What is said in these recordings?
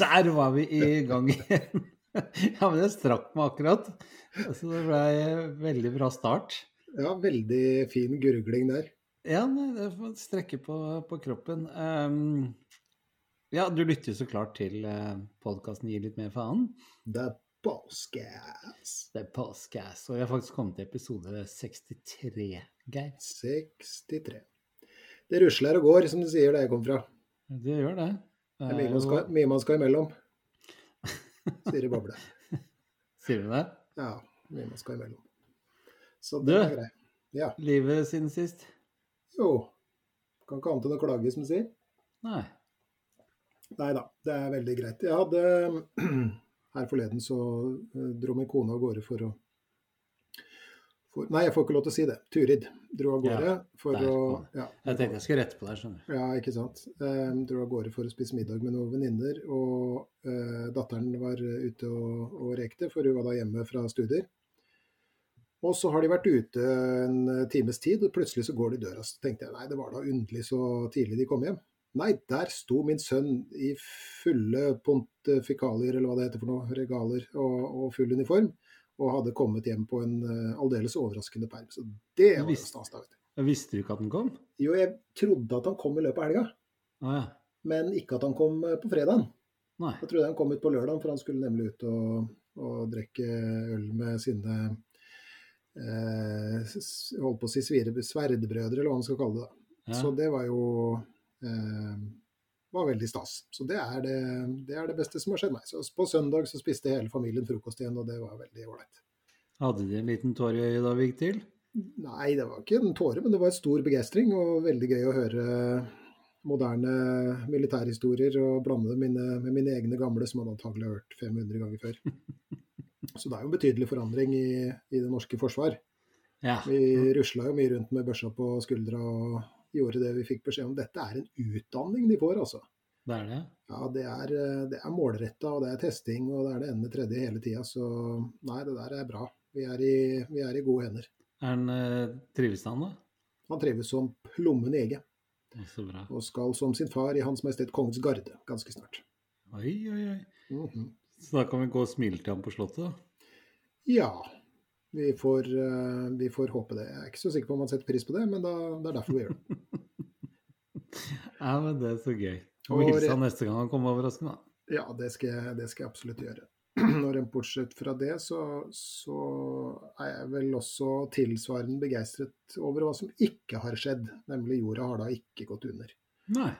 Der var vi i gang igjen. Ja, men det strakk meg akkurat. Så det blei veldig bra start. Ja, veldig fin gurgling der. Ja, det får strekke på, på kroppen. Um, ja, du lytter så klart til uh, podkasten Gi litt mer faen. Det er påskeass. Det er påskeass. Og vi har faktisk kommet til episode 63, Geir. 63. Det rusler og går, som du sier der jeg kom fra. Det gjør det. Det er mye man skal, mye man skal imellom. Sier i Boble. Sier du det? Ja, mye man skal imellom. Så Du, det er greit. Ja. livet siden sist? Jo. Kan ikke annet enn å klage, som du sier. Nei. Nei da, det er veldig greit. Jeg hadde Her forleden så eh, dro min kone av gårde for å for, Nei, jeg får ikke lov til å si det. Turid dro av gårde Ja, for der å ja, Jeg tenkte jeg skulle rette på deg, skjønner du. Ja, ikke sant. Um, dro av gårde for å spise middag med noen venninner. Og uh, datteren var ute og, og rekte, for hun var da hjemme fra studier. Og så har de vært ute en times tid, og plutselig så går de i døra. Så tenkte jeg nei, det var da underlig så tidlig de kom hjem. Nei, der sto min sønn i fulle pontifikalier, eller hva det heter for noe, regaler, og, og full uniform. Og hadde kommet hjem på en uh, aldeles overraskende perm. Så det var jo stas, visste du ikke at den kom? Jo, jeg trodde at han kom i løpet av helga Ah, ja. men ikke at han kom eh, på fredagen. Nei. Jeg trodde han kom ut på lørdagen, for han skulle nemlig ut og, og drikke øl med sine eh, holdt på å si sverdbrødre, eller hva man skal kalle det. Ja. Så det var jo eh, var veldig stas. Så det er det, det er det beste som har skjedd meg. Så på søndag så spiste hele familien frokost igjen, og det var veldig ålreit. Hadde de en liten tåre i øyet da vi gikk til? Nei, det var ikke en tåre, men det var en stor begeistring, og veldig gøy å høre moderne militærhistorier og blande dem med mine egne gamle, som man antagelig har hørt 500 ganger før. Så det er jo en betydelig forandring i, i det norske forsvar. Ja. Vi rusla jo mye rundt med børsa på skuldra og gjorde det vi fikk beskjed om. Dette er en utdanning de får, altså. Det er det. Ja, det er, eh, det er målretta, og det er testing, og det er det ene med tredje hele tida. Så nei, det der er bra. Vi er i, vi er i gode hender. Er han eh, trives han da? Han trives som plommen i egget. Så bra. og skal som sin far i Hans Majestet Kongens Garde ganske snart. Oi, oi, oi. Mhm. Så da kan vi gå og smile til ham på Slottet, da? Ja, vi får, eh, vi får håpe det. Jeg er ikke så sikker på om man setter pris på det, men da, det er derfor vi gjør det. Ja, men det er så gøy. Og hilse han neste gang han kommer overraskende, da. Ja, det skal jeg, det skal jeg absolutt gjøre. Når en Bortsett fra det, så, så er jeg vel også tilsvarende begeistret over hva som ikke har skjedd. Nemlig jorda har da ikke gått under. Nei.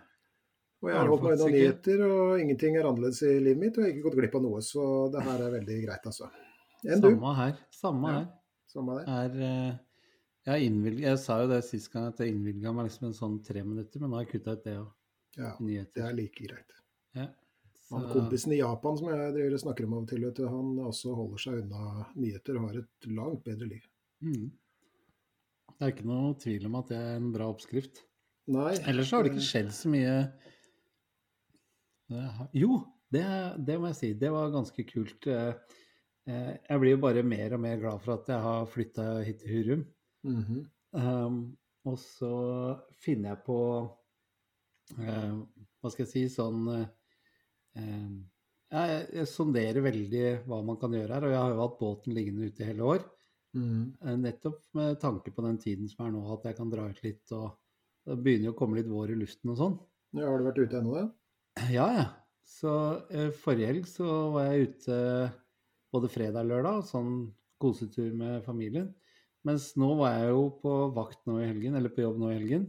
Og jeg Har holdt meg unna nyheter, og ingenting er annerledes i livet mitt. Og jeg har ikke gått glipp av noe, så det her er veldig greit, altså. Enn du? Samme her. Samme Ja. her. Samme det. Er, eh, jeg, innvilg, jeg sa jo det sist gang, at jeg innvilga meg liksom en sånn tre minutter, men nå har jeg kutta ut det òg. Ja, det er like greit. Ja. Han kompisen i Japan som jeg driver og snakker om av og til, vet du, han også holder seg unna nyheter og har et langt bedre liv. Mm. Det er ikke noe tvil om at det er en bra oppskrift. Nei. Ellers har det ikke eh, skjedd så mye Jo, det, det må jeg si. Det var ganske kult. Eh, Jeg blir jo bare mer og mer glad for at jeg har flytta hit til Hurum. mhm. Um, og så finner jeg på uh, Hva skal jeg si Sånn uh, jeg, jeg sonderer veldig hva man kan gjøre her, og jeg har jo hatt båten liggende ute hele år. Eh, Nettopp med tanke på den tiden som er nå, at jeg kan dra ut litt og Det begynner jo å komme litt vår i luften og sånn. Ja, har du vært ute ennå, da? Ja, ja. Så uh, forrige helg så var jeg ute både fredag og lørdag, sånn kosetur med familien. Mens nå var jeg jo på vakt nå i helgen, eller på jobb nå i helgen.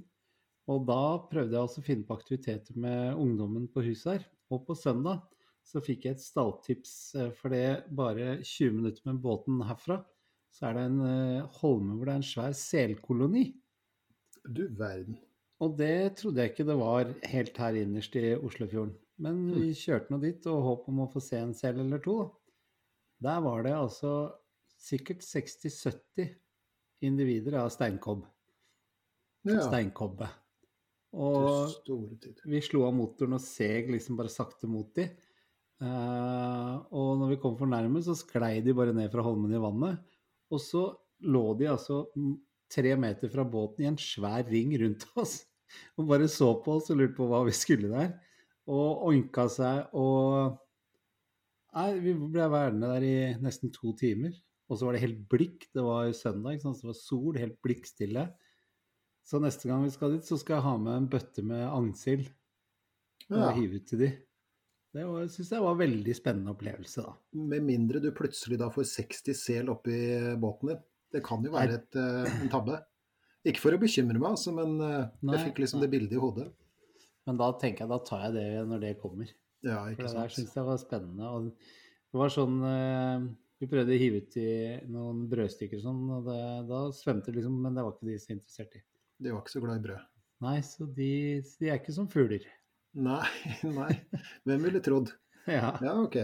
Og da prøvde jeg også å finne på aktiviteter med ungdommen på huset her. Og på søndag så fikk jeg et stalltips, eh, for det er bare 20 minutter med båten herfra. Så er det en eh, holme hvor det er en svær selkoloni. Du verden. Og det trodde jeg ikke det var helt her innerst i Oslofjorden. Men vi kjørte nå dit og håp om å få se en sel eller to. Der var det altså sikkert 60-70 individer av steinkobb. Ja, Steinkobbe. Og vi slo av motoren og seg liksom bare sakte mot de. Uh, og når vi kom for nærme, så sklei de bare ned fra holmen i vannet. Og så lå de altså tre meter fra båten i en svær ring rundt oss. Og bare så på oss og lurte på hva vi skulle der. Og oinka seg og Nei, vi ble værende der i nesten to timer. Og så var det helt blikk. Det var søndag, så det var sol, helt blikkstille. Så neste gang vi skal dit, så skal jeg ha med en bøtte med agnsild og Ja, hive ut til de. Det syns jeg var en veldig spennende opplevelse, da. med mindre du plutselig da får 60 sel oppi båten din. Det kan jo være et, eh, en tabbe. Ikke for å bekymre meg, altså, men eh, jeg fikk liksom det bildet i hodet. Men da tenker jeg, da tar jeg det når det kommer. Ja, For ikke det der sant. syns jeg var spennende. Og det var sånn eh, Vi prøvde å hive ut i noen brødstykker og sånn, og det, da svømte det liksom, men det var ikke de så interessert i. De var ikke så glad i brød. Nei, så de, de er ikke som fugler. Nei, nei. Hvem ville trodd? Ja. Ja, OK.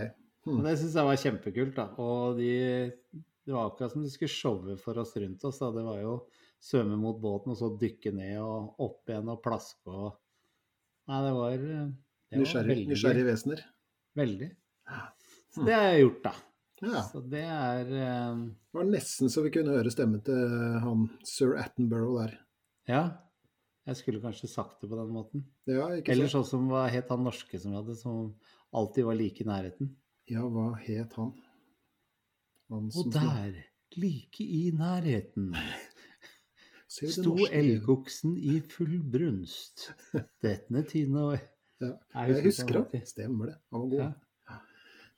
Men det syns jeg var kjempekult, da. Og de, det var akkurat som de skulle showe for oss rundt oss. da. Det var jo svømme mot båten og så dykke ned og opp igjen og plaske og Nei, det var, det var Nysgjerrig, veldig nysgjerrige gøy. vesener. Veldig. Så Hmm. det har jeg gjort, da. Ja. Så det er eh, Det var nesten så vi kunne høre stemmen til han sir Attenborough der. Ja. Jeg skulle kanskje sagt det på den måten. Ja, ikke Eller sånn som hva het han norske som vi hadde, som alltid var like i nærheten. Ja, hva het han? han Og der, like i nærheten, sto elgoksen i full brunst. Denne tiden og Ja, Jeg husker han han. Stemmer det. Han var god. Ja.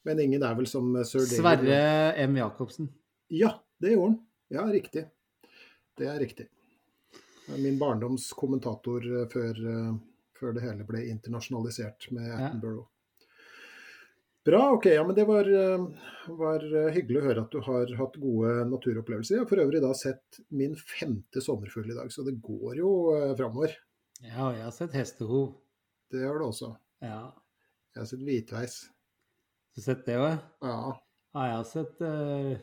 Men ingen er vel som sir David. Sverre M. Jacobsen. Ja, det gjorde han. Ja, riktig. Det er riktig. Min barndoms kommentator eh, før, eh, før det hele ble internasjonalisert med. Attenborough. Bra, ok. Ja, men det var, eh, var eh, hyggelig å høre at du har hatt gode naturopplevelser. Jeg har for øvrig da sett min femte sommerfugl i dag, så det går jo eh, framover. Ja, jeg har sett hestehov. Det gjør du også. Ja. Jeg har sett hvitveis. Har du sett det òg? Ja. Ja, jeg har sett uh,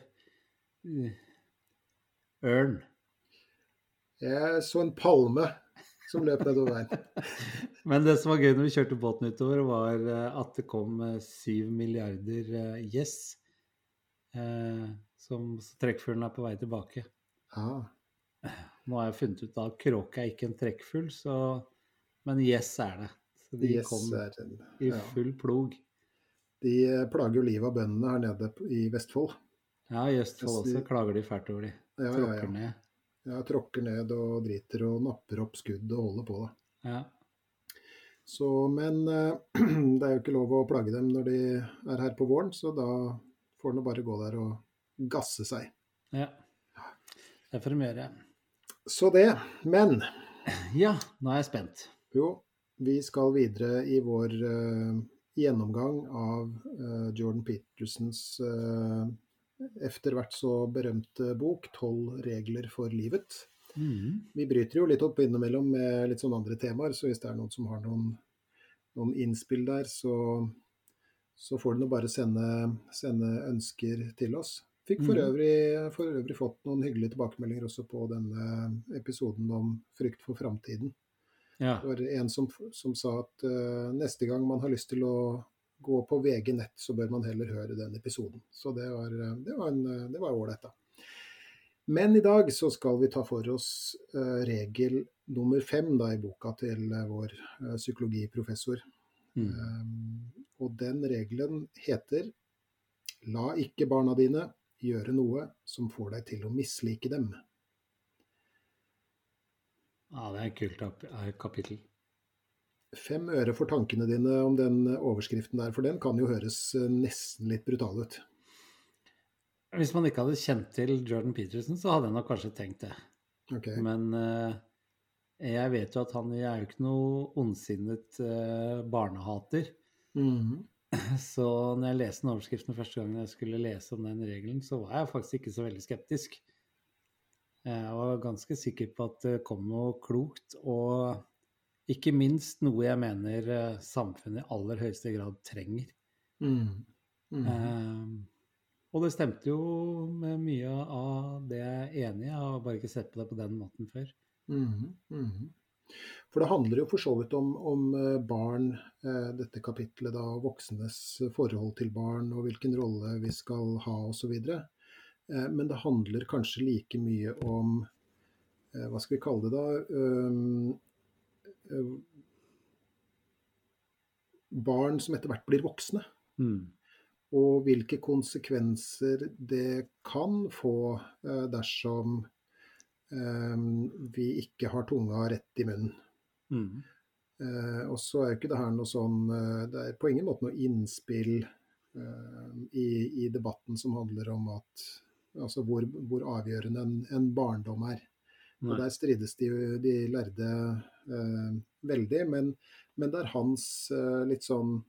ørn. Jeg så en palme som løp nedover veien. Men det som var gøy når vi kjørte båten utover, var eh, at det kom eh, syv milliarder gjess. Eh, som trekkfuglen er på vei tilbake. Ja. Nå har jeg funnet ut at kråke er ikke en trekkfugl, så Men gjess er det. Så de Yes, kom er ja. i full plog. De eh, plager jo livet av bøndene her nede i Vestfold. Ja, i Østfold også klager de fælt over de. Ja, ja, Tråkker ja. ned. ja. Tråkker ned og driter og napper opp skudd og holder på. Da. Ja. Så, men eh, det er jo ikke lov å plage dem når de er her på våren, så da får de bare gå der og gasse seg. ja. Det får de gjøre. Så det. Men Ja, nå er jeg spent. jo, vi skal videre i vår uh, gjennomgang av uh, Jordan Petersens uh, etter hvert så berømte bok 'Tolv regler for livet'. Mm. Vi bryter jo litt opp innimellom med litt sånne andre temaer, så hvis det er noen som har noen, noen innspill der, så, så får du nå bare sende, sende ønsker til oss. Fikk for Mhm. øvrig, for øvrig fått noen hyggelige tilbakemeldinger også på denne episoden om frykt for framtiden. Ja. Det var en som, som sa at uh, neste gang man har lyst til å gå på VG nett, så bør man heller høre den episoden. Så det var eh, det var en, eh, det var ålreit, da. Men i dag så skal vi ta for oss uh, regel nummer fem da, i boka til uh, vår psykologiprofessor. Mm. Um, og den regelen heter La ikke barna dine gjøre noe som får deg til å mislike dem. Ja, det er et kult kapittel. Fem øre for tankene dine om den overskriften der, for den kan jo høres eh, nesten litt brutal ut. Hvis man ikke hadde kjent til Jordan Peterson, så hadde jeg nok kanskje tenkt det. Okay. Men eh, jeg vet jo at han er jo ikke noe ondsinnet eh, barnehater. -hmm. Så når jeg leste den overskriften første gangen jeg skulle lese om den regelen, så var jeg faktisk ikke så veldig skeptisk. Jeg var ganske sikker på at det kom noe klokt og ikke minst noe jeg mener eh, samfunnet i aller høyeste grad trenger. Mm. Mm. Eh, og det stemte jo med mye av det jeg er enig i. Jeg har bare ikke sett på det på den måten før. Mm. mhm. For det handler jo for så vidt om, om eh, barn, eh, dette kapitlet da, voksnes forhold til barn og hvilken rolle vi skal ha osv. Eh, men det handler kanskje like mye om eh, hva skal vi kalle det da? Eh, barn som etter hvert blir voksne. Mm. Og hvilke konsekvenser det kan få eh, dersom eh, vi ikke har tunga rett i munnen. Mm. Eh, og så er jo ikke det her noe sånn eh, Det er på ingen måte noe innspill eh, i, i debatten som handler om at Altså hvor, hvor avgjørende en, en barndom er. Og der strides de, de lærde eh, veldig, men, men det er hans eh, litt sånn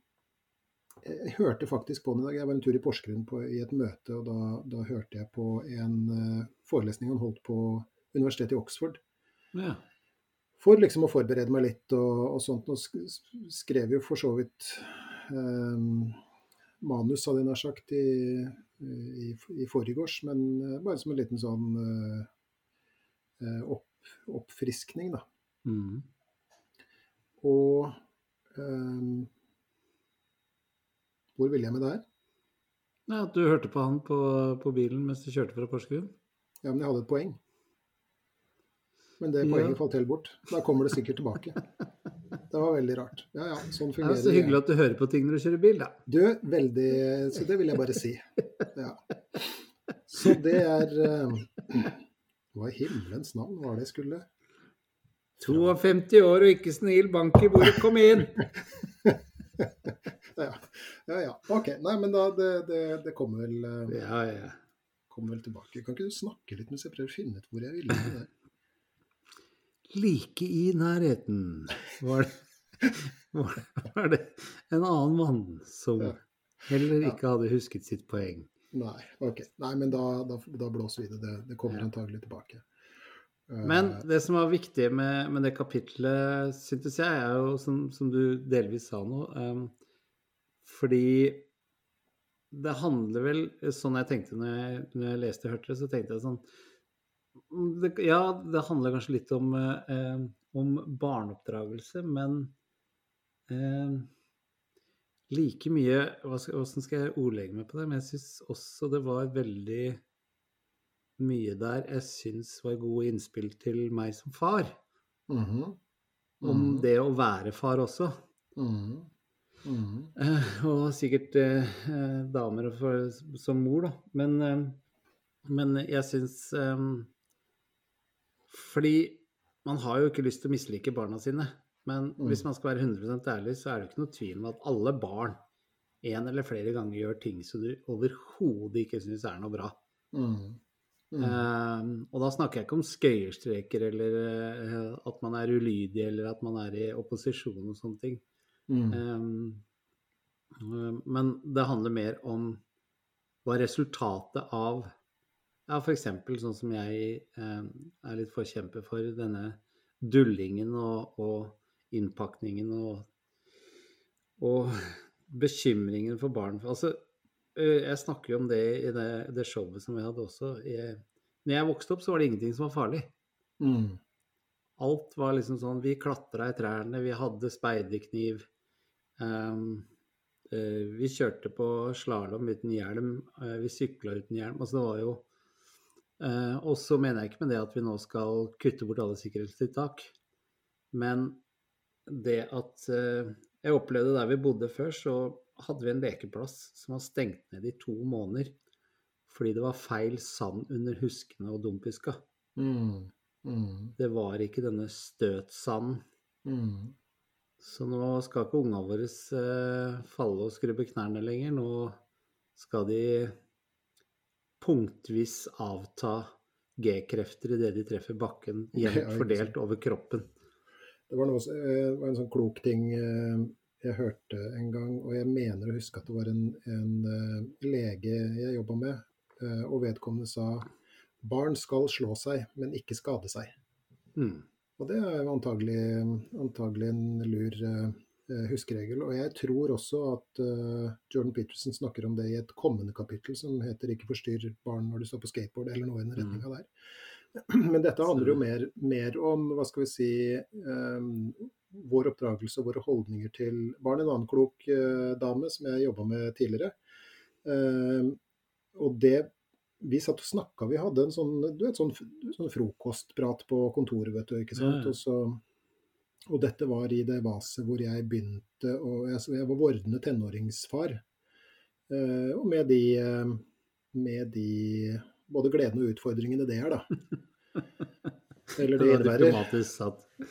Jeg hørte faktisk på den i dag. Jeg var en tur i Porsgrunn på, i et møte, og da, da hørte jeg på en eh, forelesning han holdt på universitetet i Oxford. Ja. For liksom å forberede meg litt og, og sånt. Og sk sk- skrev jo for så vidt eh, manus, hadde jeg nær sagt, i, i, i forgårs, men eh, bare som en liten sånn eh, eh, opp, oppfriskning, da. Mm. Og um, hvor ville jeg med det her? Nei, At du hørte på han på, på bilen mens du kjørte fra Porsgrunn? Ja, men jeg hadde et poeng. Men det Ja. falt helt bort. Da kommer det sikkert tilbake. Det var veldig rart. Ja ja, sånn Ja, fungerer så hyggelig at du hører på ting når du kjører bil, da. Du, veldig Så det vil jeg bare si. Ja. Så det er eh, Hva i himmelens navn var det jeg skulle 52 år og ikke snill, bank i bordet, kom inn! Ja, ja. ja. OK. Nei, men da Det, det, det kommer, vel, eh, Ja, ja. kommer vel tilbake. Kan ikke du snakke litt mens jeg prøver å finne ut hvor jeg ville med det? Like i nærheten var det, var, var det en annen mann som Ja. heller ikke hadde husket sitt poeng. Nei, ok. Nei, men da, da, da blåser vi det. Det, det kommer Ja. antagelig tilbake. Eh, Men det som var viktig med, med det kapitlet, syntes jeg, er jo, som, som du delvis sa nå um, Fordi det handler vel Sånn jeg tenkte når jeg, når jeg leste og hørte det, så tenkte jeg sånn det, Ja, det handler kanskje litt om, eh, om barneoppdragelse, men eh, like mye skal, Hvordan skal jeg ordlegge meg på det? Men jeg syns også det var veldig mye der jeg syns var gode innspill til meg som far. mhm, Om mhm, det å være far også. mhm, mhm. Eh, og sikkert eh, damer for, som mor, da. Men, eh, men jeg syns eh, Fordi man har jo ikke lyst til å mislike barna sine. Men Mm. hvis man skal være 100 ærlig, så er det ikke noe tvil om at alle barn en eller flere ganger gjør ting som du overhodet ikke syns er noe bra. Mm. Mm. Um, og da snakker jeg ikke om skøyerstreker eller uh, at man er ulydig eller at man er i opposisjon og sånne ting. Eh, men det handler mer om hva resultatet av ja, f.eks. sånn som jeg eh, er litt forkjemper for, denne dullingen og, og innpakningen og, og bekymringen for barn. Altså, jeg snakker jo om det i det, det showet som vi hadde også. Jeg, når jeg vokste opp, så var det ingenting som var farlig. Mm. Alt var liksom sånn Vi klatra i trærne, vi hadde speiderkniv. Um, uh, vi kjørte på slalåm uten hjelm, uh, vi sykla uten hjelm. Altså det var jo Og så mener jeg ikke med det at vi nå skal kutte bort alle sikkerhetstiltak. Men det at eh, Jeg opplevde der vi bodde før, så hadde vi en lekeplass som var stengt ned i to måneder. Fordi det var feil sand under huskene og dumpiska. Mm. Mm. Det var ikke denne støtsanden. Mm. Så nå skal ikke ungene våre eh, falle og skrubbe knærne lenger. Nå skal de punktvis avta G-krefter idet de treffer bakken, jevnt fordelt over kroppen. Det var, noe, eh, det var en sånn klok ting eh, jeg hørte en gang, og jeg mener å huske at det var en, en eh, lege jeg jobba med, og vedkommende sa barn skal slå seg, men ikke skade seg. Mm. Og det er jo antagelig, antagelig en lur huskeregel. Og jeg tror også at uh, Jordan Peterson snakker om det i et kommende kapittel som heter 'Ikke forstyrr barn når du står på skateboard', eller noe i den retninga der. Men dette handler jo mer, mer, om hva skal vi si, um, vår oppdragelse og våre holdninger til barn. En annen klok uh, dame som jeg jobba med tidligere. Uh, og det Vi satt og snakka, vi hadde en sånn, du vet, sånn, sånn frokostprat på kontoret, vet du. ikke sant? Og, så, og dette var i det vaset hvor jeg begynte å Jeg, var vordende tenåringsfar. Uh, og med de, med de både gledene og utfordringene det er, da. Eller det, innebærer.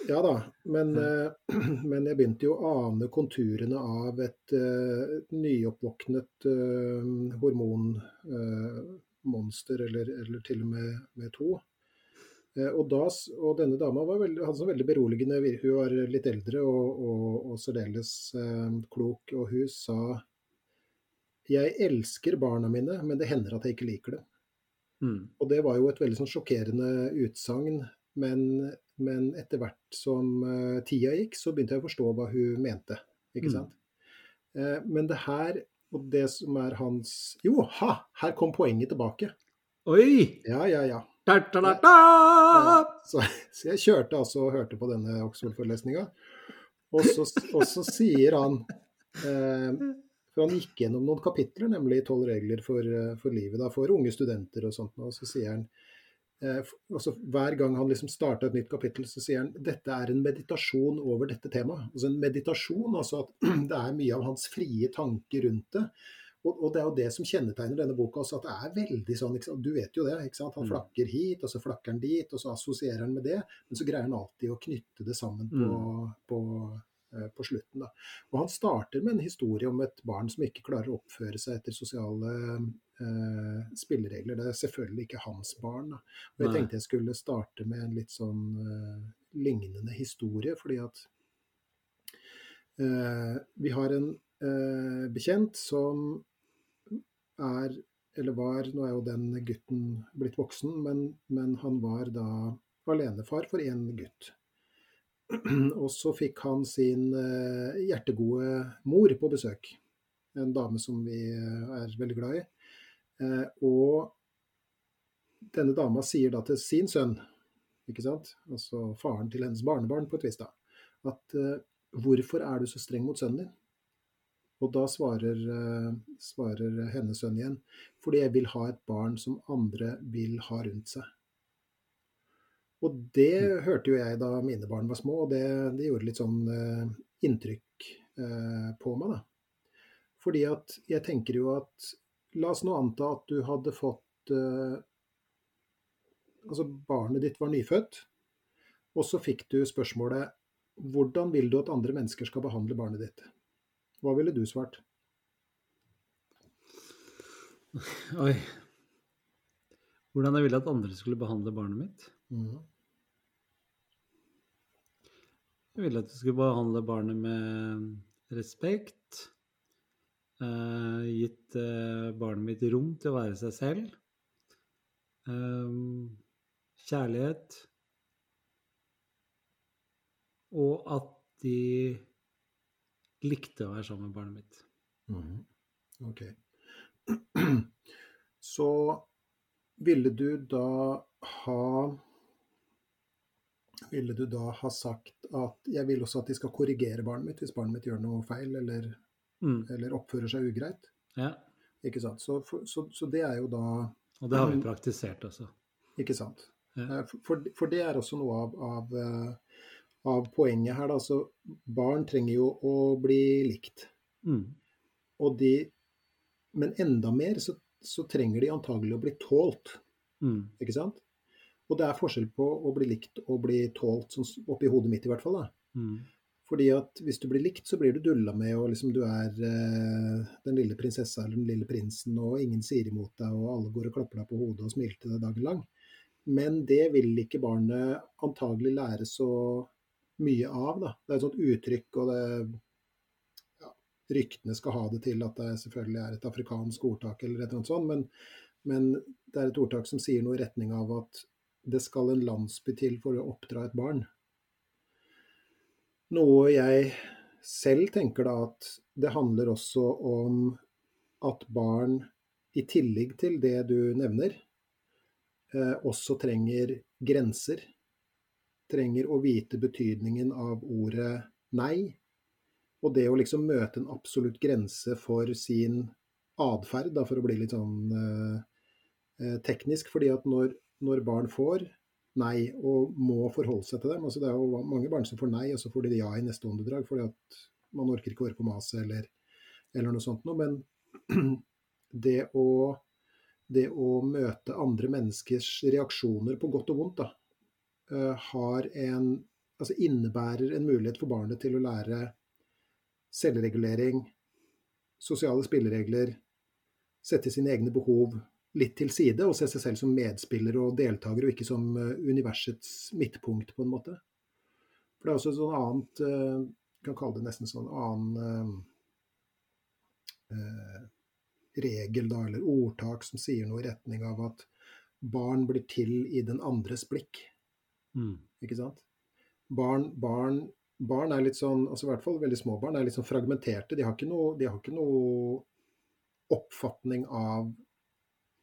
Ja da. Men, uh, men, jeg begynte jo å ane konturene av et, et nyoppvåknet hormonmonster, eller, eller, til og med, med to. Og, da, og, denne dama var veldig, hadde sånn veldig beroligende Hun var litt eldre og, og, og særdeles klok, og hun sa Jeg elsker barna mine, men det hender at jeg ikke liker dem. Mm. Og det var jo et veldig sånn sjokkerende utsagn. Men, men, etter hvert som uh, tida gikk, så begynte jeg å forstå hva hun mente. Ikke mm. sant? Uh, men det her, og det som er hans Jo, ha! Her kom poenget tilbake. Oi! Ja, ja, ja. Da, da, da. Så, så, jeg kjørte altså og hørte på denne Oxford-forelesninga. Og, og, så sier han eh, for han gikk gjennom noen kapitler, nemlig tolv regler for, eh, for livet, da, for unge studenter og sånt. Og så sier han eh, altså, Hver gang han liksom starta et nytt kapittel, så sier han dette er en meditasjon over dette temaet. Altså en meditasjon, altså at det er mye av hans frie tanker rundt det. Og, og, det er jo det som kjennetegner denne boka også, at det er veldig sånn Du vet jo det. ikke sant? Han mm. flakker hit, og så flakker han dit, og så assosierer han med det. Men så greier han alltid å knytte det sammen på, mm. på Eh, på slutten. Da. Og Han starter med en historie om et barn som ikke klarer å oppføre seg etter sosiale eh, spilleregler. Det er selvfølgelig ikke hans barn. Da. Og Jeg tenkte jeg skulle starte med en litt sånn eh, lignende historie, fordi at eh, vi har en bekjent som er eller var, nå er jo den gutten blitt voksen, men, men han var da alenefar for én gutt. Og så fikk han sin eh, hjertegode mor på besøk. En dame som vi eh, er veldig glad i. Eh, og denne dama sier da til sin sønn, ikke sant, altså faren til hennes barnebarn på et vis, da, at hvorfor er du så streng mot sønnen din? Og da svarer, svarer hennes sønn igjen, fordi jeg vil ha et barn som andre vil ha rundt seg. Og det mm. hørte jo jeg da mine barn var små, og det, det gjorde litt sånn uh, inntrykk uh, på meg, da. Fordi at jeg tenker jo at La oss nå anta at du hadde fått uh, Altså, barnet ditt var nyfødt, og så fikk du spørsmålet Hvordan vil du at andre mennesker skal behandle barnet ditt? Hva ville du svart? Oi. Hvordan jeg ville at andre skulle behandle barnet mitt? Mm. Jeg ville at du skulle behandle barnet med respekt. Uh, gitt uh, barnet mitt rom til å være seg selv. Uh, kjærlighet. Og at de likte å være sammen med barnet mitt. Mm. OK. Så ville du da ha ville du da ha sagt at jeg vil også at de skal korrigere barnet mitt hvis barnet mitt gjør noe feil eller, mm. eller oppfører seg ugreit? Ja. Ikke sant? Så, så, så, det er jo da Og det har vi praktisert også. Ikke sant. Ja. Eh, for, for, det er også noe av, av, eh, av poenget her. Da. Så barn trenger jo å bli likt. Mm. Og de Men enda mer så, så trenger de antagelig å bli tålt. Mm. Ikke sant? Og det er forskjell på å bli likt og bli tålt, sånn oppi hodet mitt i hvert fall. da. Mm. Fordi at hvis du blir likt, så blir du dulla med, og liksom du er eh, den lille prinsessa eller den lille prinsen, og ingen sier imot deg, og alle går og klapper deg på hodet og smiler til deg dagen lang. Men det vil ikke barnet antagelig lære så mye av. da. Det er et sånt uttrykk, og det ja, Ryktene skal ha det til at det selvfølgelig er et afrikansk ordtak eller et eller annet sånt, men, men det er et ordtak som sier noe i retning av at det skal en landsby til for å oppdra et barn. Noe jeg selv tenker da at det handler også om at barn, i tillegg til det du nevner, eh, også trenger grenser. Trenger å vite betydningen av ordet nei. Og det å liksom møte en absolutt grense for sin atferd, for å bli litt sånn eh, eh, teknisk. fordi at når, når barn får nei og må forholde seg til dem. Altså, det er jo mange barn som får nei, og så får de ja i neste åndedrag fordi at man orker ikke å høre på maset eller, eller, noe sånt noe. Men det å, det å, møte andre menneskers reaksjoner på godt og vondt, da, har en Altså innebærer en mulighet for barnet til å lære selvregulering, sosiale spilleregler, sette sine egne behov litt til side og se seg selv som medspiller og deltaker, og ikke som eh, universets midtpunkt, på en måte. For det er også et sånn annet eh, kan kalle det nesten sånn annen eh, regel, da, eller ordtak, som sier noe i retning av at barn blir til i den andres blikk. Mm. Ikke sant? Barn, barn, barn, er litt sånn, altså i hvert fall veldig små barn, er litt sånn fragmenterte. De har ikke noe, de har ikke noe oppfatning av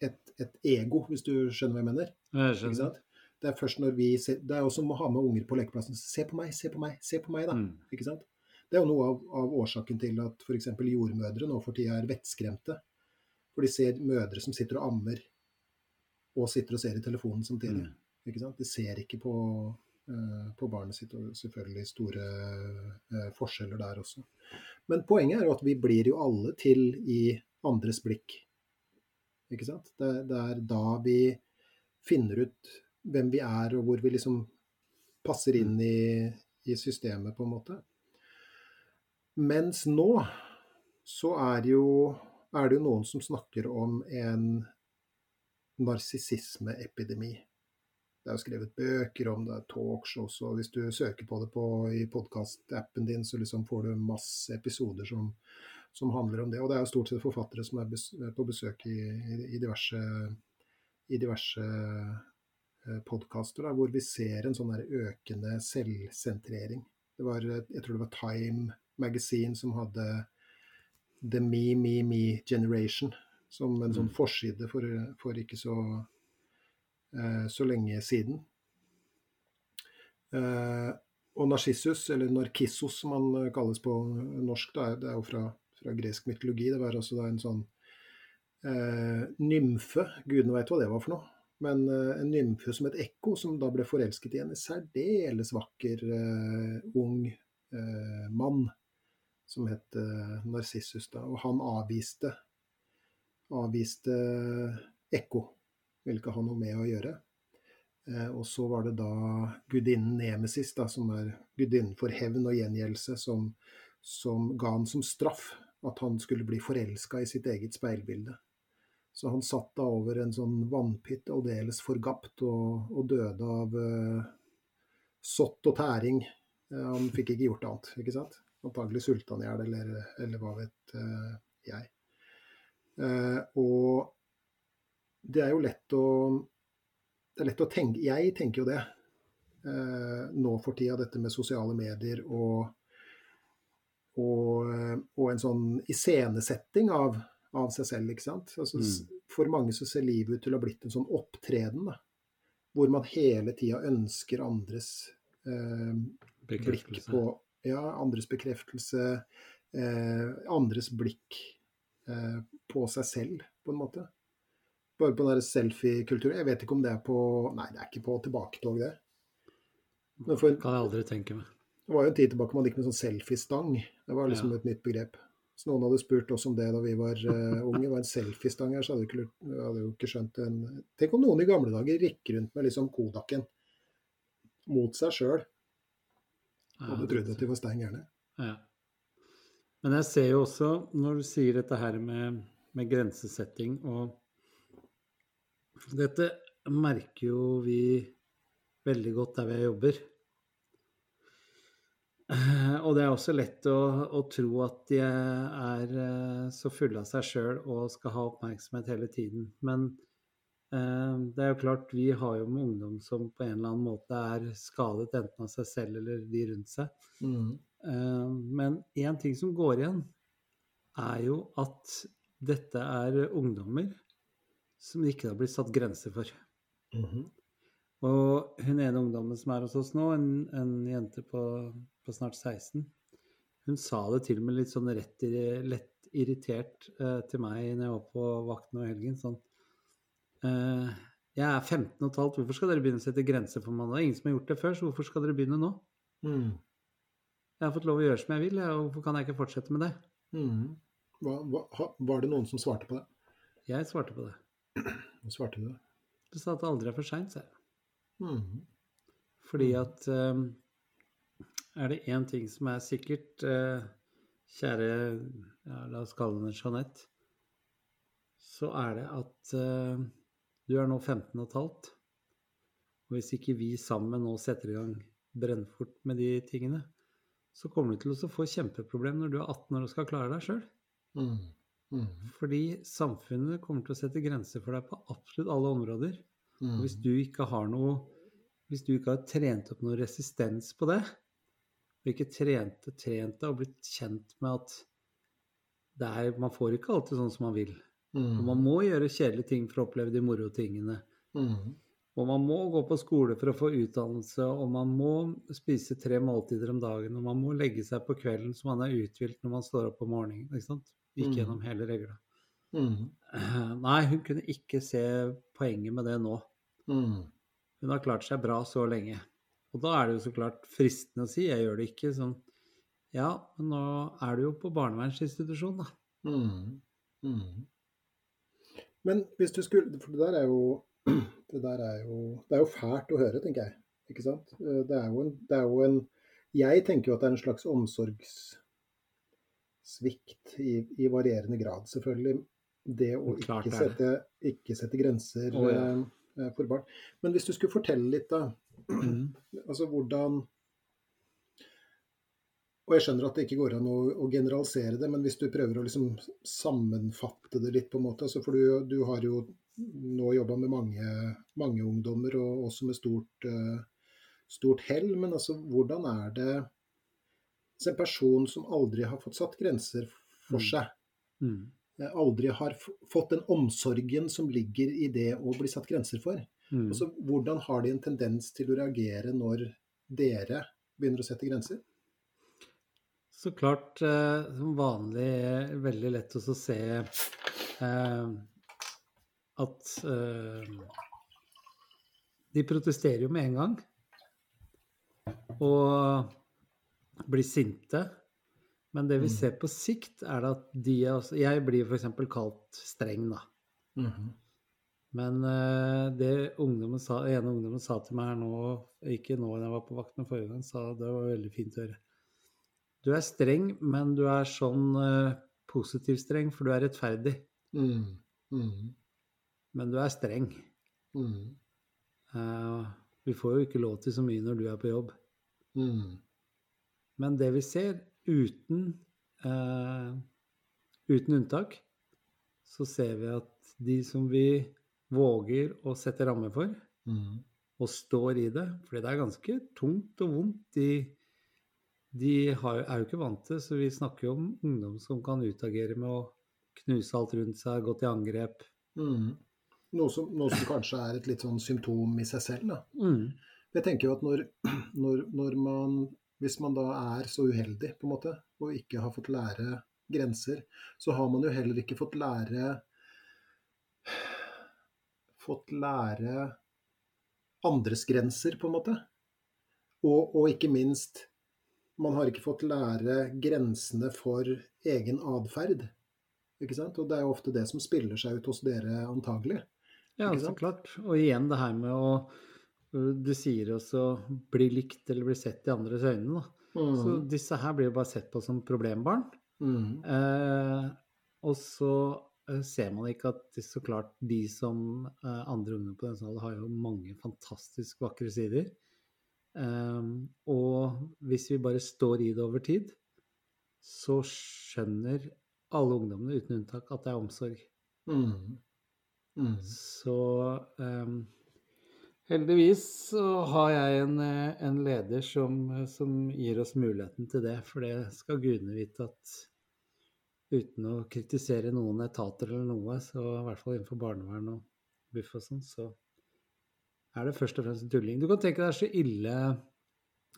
et, et, ego, hvis du skjønner hva jeg mener. Jeg skjønner. Det er først når vi ser, Det er også å ha med unger på lekeplassen. Se på meg, se på meg, se på meg, da. Mm. Ikke sant? Det er jo noe av, av årsaken til at f.eks. jordmødre nå for tida er vettskremte. For de ser mødre som sitter og ammer, og sitter og ser i telefonen samtidig. Mm. De ser ikke på, uh, på barnet sitt, og selvfølgelig store uh, forskjeller der også. Men poenget er jo at vi blir jo alle til i andres blikk. Ikke sant? Det, det, er da vi finner ut hvem vi er, og hvor vi liksom passer inn i, i systemet, på en måte. Mens nå så er, jo, er det jo noen som snakker om en narsissismeepidemi. Det er jo skrevet bøker om det, talkshows, og hvis du søker på det på, i podkastappen din, så liksom får du masse episoder som som handler om det. Og det er jo stort sett forfattere som er på besøk i, i, diverse, i diverse eh, podkaster hvor vi ser en sånn økende selvsentrering. Det var, jeg tror det var Time Magazine som hadde The Me, Me, Me Generation som en sånn mm. forside for, for ikke så, så lenge siden. Uh, og Narsissus, eller Narkissos som han kalles på norsk, det er, jo fra fra gresk mytologi. Det var også en sånn eh, nymfe, gudene veit hva det var for noe. Men eh, en nymfe som et ekko, som da ble forelsket i en særdeles vakker eh, ung eh, mann som het eh, Narsissus. Da. Og han avviste, avviste Ekko. Ville ikke ha noe med å gjøre. Eh, og så var det da gudinnen Nemesis, da, som er gudinnen for hevn og gjengjeldelse, som, som ga han som straff at han skulle bli forelska i sitt eget speilbilde. Så han satt da over en sånn vannpytt aldeles forgapt og, og døde av uh, sott og tæring. Uh, han fikk ikke gjort annet, ikke sant. Antagelig sulta han i hjel, eller, eller, hva vet uh, jeg. og det er jo lett å Det er lett å tenke Jeg tenker jo det nå for tida, dette med sosiale medier og og, og en sånn iscenesetting av, av, seg selv. ikke sant? Altså, mm. For mange så ser livet ut til å ha blitt en sånn opptreden, da, hvor man hele tida ønsker andres eh, blikk på Ja, andres bekreftelse, eh, andres blikk eh, på seg selv, på en måte. Bare på den selfie-kulturen. Jeg vet ikke om det er på Nei, det er ikke på tilbaketog, det. Men for, kan jeg aldri tenke meg. Det var jo en tid tilbake man gikk med sånn selfiestang. Det var liksom ja. et nytt begrep. Så noen hadde spurt oss om det da vi var uh, unge. Var en selfiestang her, så hadde vi ikke, hadde jo ikke skjønt en Tenk om noen i gamle dager gikk rundt med liksom Kodaken mot seg sjøl. Og du trodde at de var stein gærne. Ja. Men jeg ser jo også, når du sier dette her med, med grensesetting og Dette merker jo vi veldig godt der vi jobber. Og det er også lett å, å tro at de er eh, så fulle av seg sjøl og skal ha oppmerksomhet hele tiden. Men Eh, Det er jo klart, vi har jo med ungdom som på en eller annen måte er skadet enten av seg selv eller de rundt seg. Mm. Eh, Men én ting som går igjen, er jo at dette er ungdommer som det ikke har blitt satt grenser for. Mhm. Og hun ene ungdommen som er hos oss nå, en, en jente på, på snart 16, hun sa det til og med litt sånn rett, lett irritert eh, til meg når jeg var på vakt nå i helgen. Sånn eh, Jeg er 15 og et halvt, hvorfor skal dere begynne å sette grenser for meg? Det er ingen som har gjort det før, så hvorfor skal dere begynne nå? Mm. Jeg har fått lov å gjøre som jeg vil, og hvorfor kan jeg ikke fortsette med det? Mm. Hva, hva, var det noen som svarte på det? Jeg svarte på det. Hva svarte du? Du sa at det aldri er for seint, sa jeg. Mm. Fordi at eh, er det én ting som er sikkert, eh, kjære ja, La oss kalle henne Jeanette, så er det at eh, du er nå 15 og et halvt. Og hvis ikke vi sammen nå setter i gang brennfort med de tingene, så kommer du til å få kjempeproblem når du er 18 år og skal klare deg sjøl. Mm. Mm. Fordi samfunnet kommer til å sette grenser for deg på absolutt alle områder. Mm. Og hvis du ikke har noe Hvis du ikke har trent opp noe resistens på det, og ikke trent og trent det og blitt kjent med at er, man får ikke alltid sånn som man vil. Og man Mm. må gjøre kjedelige ting for å oppleve de morotingene. Mm. Og man må gå på skole for å få utdannelse, og man må spise tre måltider om dagen, og man må legge seg på kvelden så man er uthvilt når man står opp om morgenen. Ikke sant? Ikke Mm. gjennom hele regla. Mm. Nei, hun kunne ikke se poenget med det nå. Mm. Hun har klart seg bra så lenge. Og da er det jo så klart fristende å si, jeg gjør det ikke sånn Ja, men nå er du jo på barnevernsinstitusjon, da. Mm. Mm. Men hvis du skulle For det der er jo Det der er jo Det er jo fælt å høre, tenker jeg. Ikke sant? Eh, Det er jo en, det er jo en Jeg tenker jo at det er en slags omsorgssvikt i, i varierende grad, selvfølgelig. Det å Klart ikke det. sette, ikke sette grenser oh, ja. eh, for barn. Men hvis du skulle fortelle litt, da. Mm. Altså hvordan Og jeg skjønner at det ikke går an å, å generalisere det, men hvis du prøver å liksom sammenfatte det litt, på en måte. Altså for du, du har jo nå jobba med mange, mange ungdommer, og også med stort, eh, stort hell. Men altså, hvordan er det En person som aldri har fått satt grenser for Mm. seg, Mm. eh, aldri har fått den omsorgen som ligger i det å bli satt grenser for. Mm. Altså, hvordan har de en tendens til å reagere når dere begynner å sette grenser? Så klart, eh, som vanlig, eh, veldig lett å se eh, at eh, de protesterer jo med en gang. Og blir sinte. Men det vi Mm. ser på sikt, er at de er også Jeg blir f.eks. kalt streng, da. Mhm. Men uh, det ungdommen sa, ene ungdommen sa til meg her nå, ikke nå da jeg var på vakt, men forrige gang, sa det var veldig fint å høre. Du er streng, men du er sånn uh, positiv streng, for du er rettferdig. Mm. Mm. Men du er streng. Mm. Uh, vi får jo ikke lov til så mye når du er på jobb. Mm. Men det vi ser, uten, eh, uten unntak, så ser vi at de som vi våger å sette rammer for, Mm. og står i det, fordi det er ganske tungt og vondt, de, de har, er jo ikke vant til, så vi snakker jo om ungdom som kan utagere med å knuse alt rundt seg, gå til angrep. Mm. Noe, som, noe som kanskje er et litt sånn symptom i seg selv. Da. Mm. Jeg tenker jo at når, når, når man Hvis man da er så uheldig på en måte, og ikke har fått lære grenser, så har man jo heller ikke fått lære Fått lære andres grenser, på en måte. Og, og ikke minst Man har ikke fått lære grensene for egen atferd. Ikke sant? Og det er jo ofte det som spiller seg ut hos dere, antagelig. Ja, så klart. Og igjen det her med å Du sier også bli likt eller bli sett i andres øyne, da. Så Mm. disse her blir jo bare sett på som problembarn. Mm. Eh, og så eh, ser man ikke at det, så klart de som eh, andre ungdom på den salen har jo mange fantastisk vakre sider. Eh, og hvis vi bare står i det over tid, så skjønner alle ungdommene uten unntak at det er omsorg. Mm. Mm. Så um, heldigvis så har jeg en, eh, en leder som, som, gir oss muligheten til det. For det skal gudene vite at uten å kritisere noen etater eller noe, så i hvert fall innenfor barnevern og Buff og sånn, så er det først og fremst tulling. Du kan tenke deg det er så ille,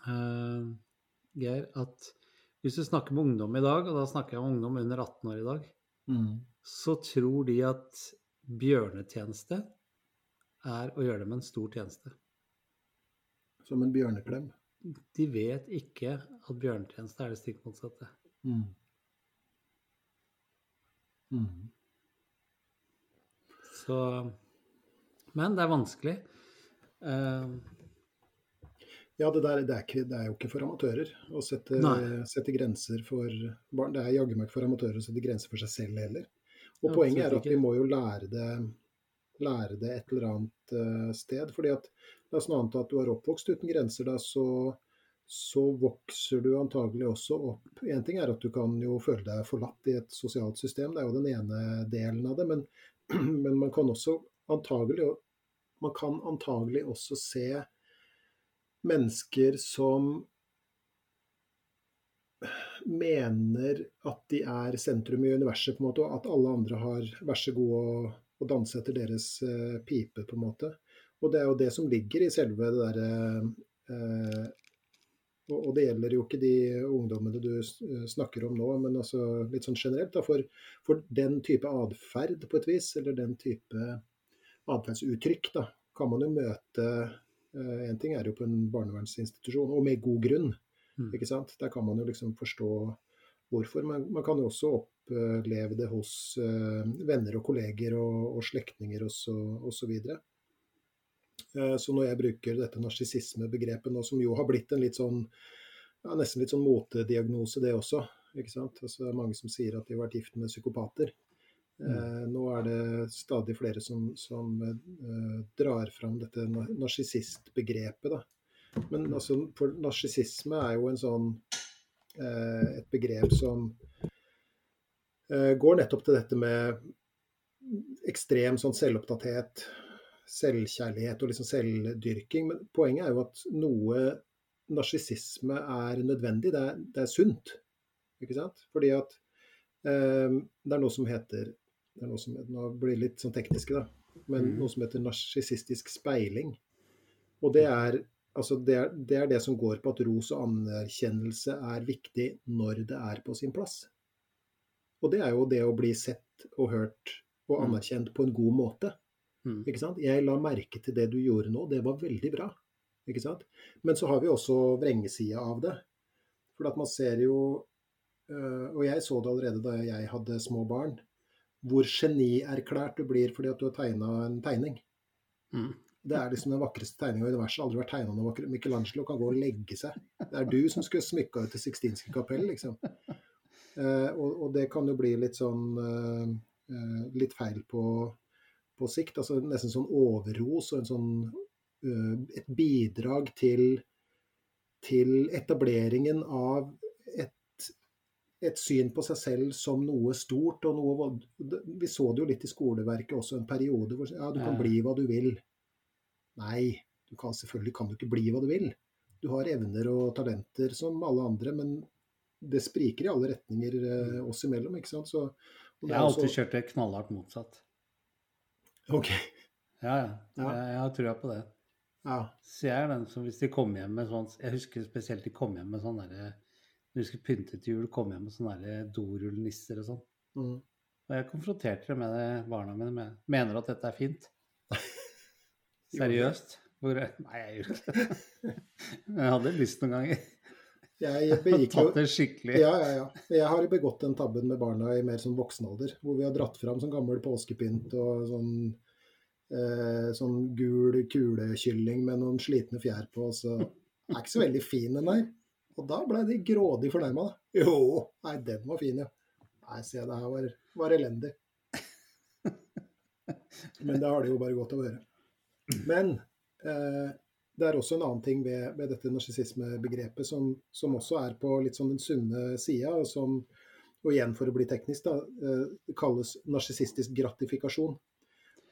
uh, Geir, at hvis du snakker med ungdom i dag, og da snakker jeg om ungdom under 18 år i dag, mm. så tror de at bjørnetjeneste er å gjøre dem en stor tjeneste. Som en bjørneklem? De vet ikke at bjørnetjeneste er det stikk motsatte. Mm. Mm. Så Men det er vanskelig. Uh, ja, det, der, det, er ikke, det, er jo ikke for amatører å sette, sette, grenser for barn. Det er jaggu meg ikke for amatører å sette grenser for seg selv heller. Og poenget er at vi må jo lære det, lære det et eller annet uh, sted. fordi at La oss anta at du er oppvokst uten grenser, da, så, så vokser du antagelig også opp En ting er at du kan jo føle deg forlatt i et sosialt system, det er jo den ene delen av det. Men, men man kan også antagelig man kan antagelig også se mennesker som mener at de er sentrum i universet, på en måte, og at alle andre har vær så god å, å danse etter deres uh, pipe, på en måte. Og det er jo det som ligger i selve det derre uh, og, og, det gjelder jo ikke de ungdommene du snakker om nå, men altså litt sånn generelt. Da, for, for den type atferd, på et vis, eller den type atferdsuttrykk, da, kan man jo møte En ting er jo på en barnevernsinstitusjon, og med god grunn. Mm. Ikke sant? Der kan man jo liksom forstå hvorfor. Men man kan jo også oppleve det hos uh, venner og kolleger og, og slektninger osv. Så, uh, så når jeg bruker dette narsissismebegrepet som jo har blitt en litt sånn ja, nesten litt sånn motediagnose, det også. ikke sant? Altså, det er mange som sier at de har vært gift med psykopater. Mm. Uh, nå er det stadig flere som, som drar fram dette narsissistbegrepet. Men altså, for narsissisme er jo en sånn eh, et begrep som eh, går nettopp til dette med ekstrem sånn selvopptatthet, selvkjærlighet og liksom selvdyrking. Men poenget er jo at noe narsissisme er nødvendig. Det er, det er, sunt. Ikke sant? Fordi at eh, det er noe som heter det er noe som, Nå blir det litt sånn tekniske, da. Men mm. noe som heter narsissistisk speiling. Og det er Altså det, er, det, er, det som går på at ros og anerkjennelse er viktig når det er på sin plass. Og det er jo det å bli sett og hørt og mm. anerkjent på en god måte. Mm. Ikke sant? Jeg la merke til det du gjorde nå, det var veldig bra. Ikke sant? Men så har vi også vrengesida av det. For at man ser jo øh, Og jeg så det allerede da jeg hadde små barn. Hvor genierklært du blir fordi at du har tegna en tegning. Mm. Det er liksom den vakreste tegninga i universet. Aldri vært tegna noe vakre, Michelangelo kan gå og legge seg. Det er du som skulle smykka ut Det sixtinske kapell, liksom. Eh, og, og, det kan jo bli litt sånn uh, uh, litt feil på, på, sikt. altså Nesten sånn overros og en sånn et bidrag til, til etableringen av et, et, syn på seg selv som noe stort og noe Vi så det jo litt i skoleverket også en periode hvor ja, du kan bli hva du vil. Nei, du kan, selvfølgelig kan du ikke bli hva du vil. Du har evner og talenter som alle andre, men det spriker i alle retninger eh, oss imellom. ikke sant? Så, jeg har alltid kjørt det knallhardt motsatt. Ok. Ja, ja. ja. Jeg, jeg har trua på det. Ja. Så jeg er den som hvis de kommer hjem med sånn Jeg husker spesielt de kom hjem med sånn derre Når de skulle pynte til jul, kom hjem med sånne dorullnisser og sånn. Mm. Og jeg konfronterte det med det barna mine med. Mener at dette er fint? Seriøst? Hvor, nei, jeg gjorde ikke det. Men jeg hadde lyst noen ganger. Jeg begikk jo Tatt det skikkelig. Ja, ja, ja. Jeg har begått den tabben med barna i mer sånn voksen alder. Hvor vi har dratt fram sånn gammel påskepynt og sånn, eh, sånn gul kulekylling med noen slitne fjær på. Så er ikke så veldig fin, den der. Og da ble de grådig fornærma. Jo, nei, den var fin, ja. Nei, se, det her var, var elendig. Men det har det jo bare godt å høre. Men eh, det er også en annen ting ved, ved dette narsissismebegrepet som, som, også er på litt sånn den sunne sida, og som, og igjen for å bli teknisk, da, eh, kalles narsissistisk gratifikasjon.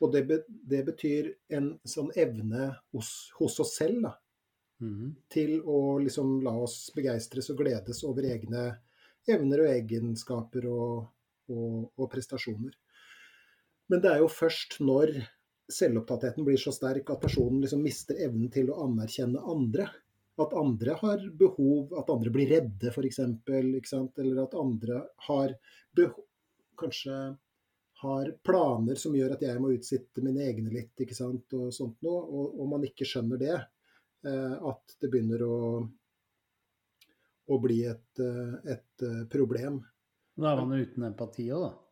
Og det, be, det, betyr en sånn evne hos, hos oss selv da, mm. til å liksom la oss begeistres og gledes over egne evner og egenskaper og, og, og prestasjoner. Men det er jo først når selvopptattheten blir så sterk at personen liksom mister evnen til å anerkjenne andre. At andre har behov, at andre blir redde f.eks. Eller at andre har behov, kanskje har planer som gjør at jeg må utsitte mine egne litt, ikke sant, og sånt noe. Og, og man ikke skjønner det, eh, at det begynner å, å bli et, eh, et eh, problem. Da er man uten empati òg, da?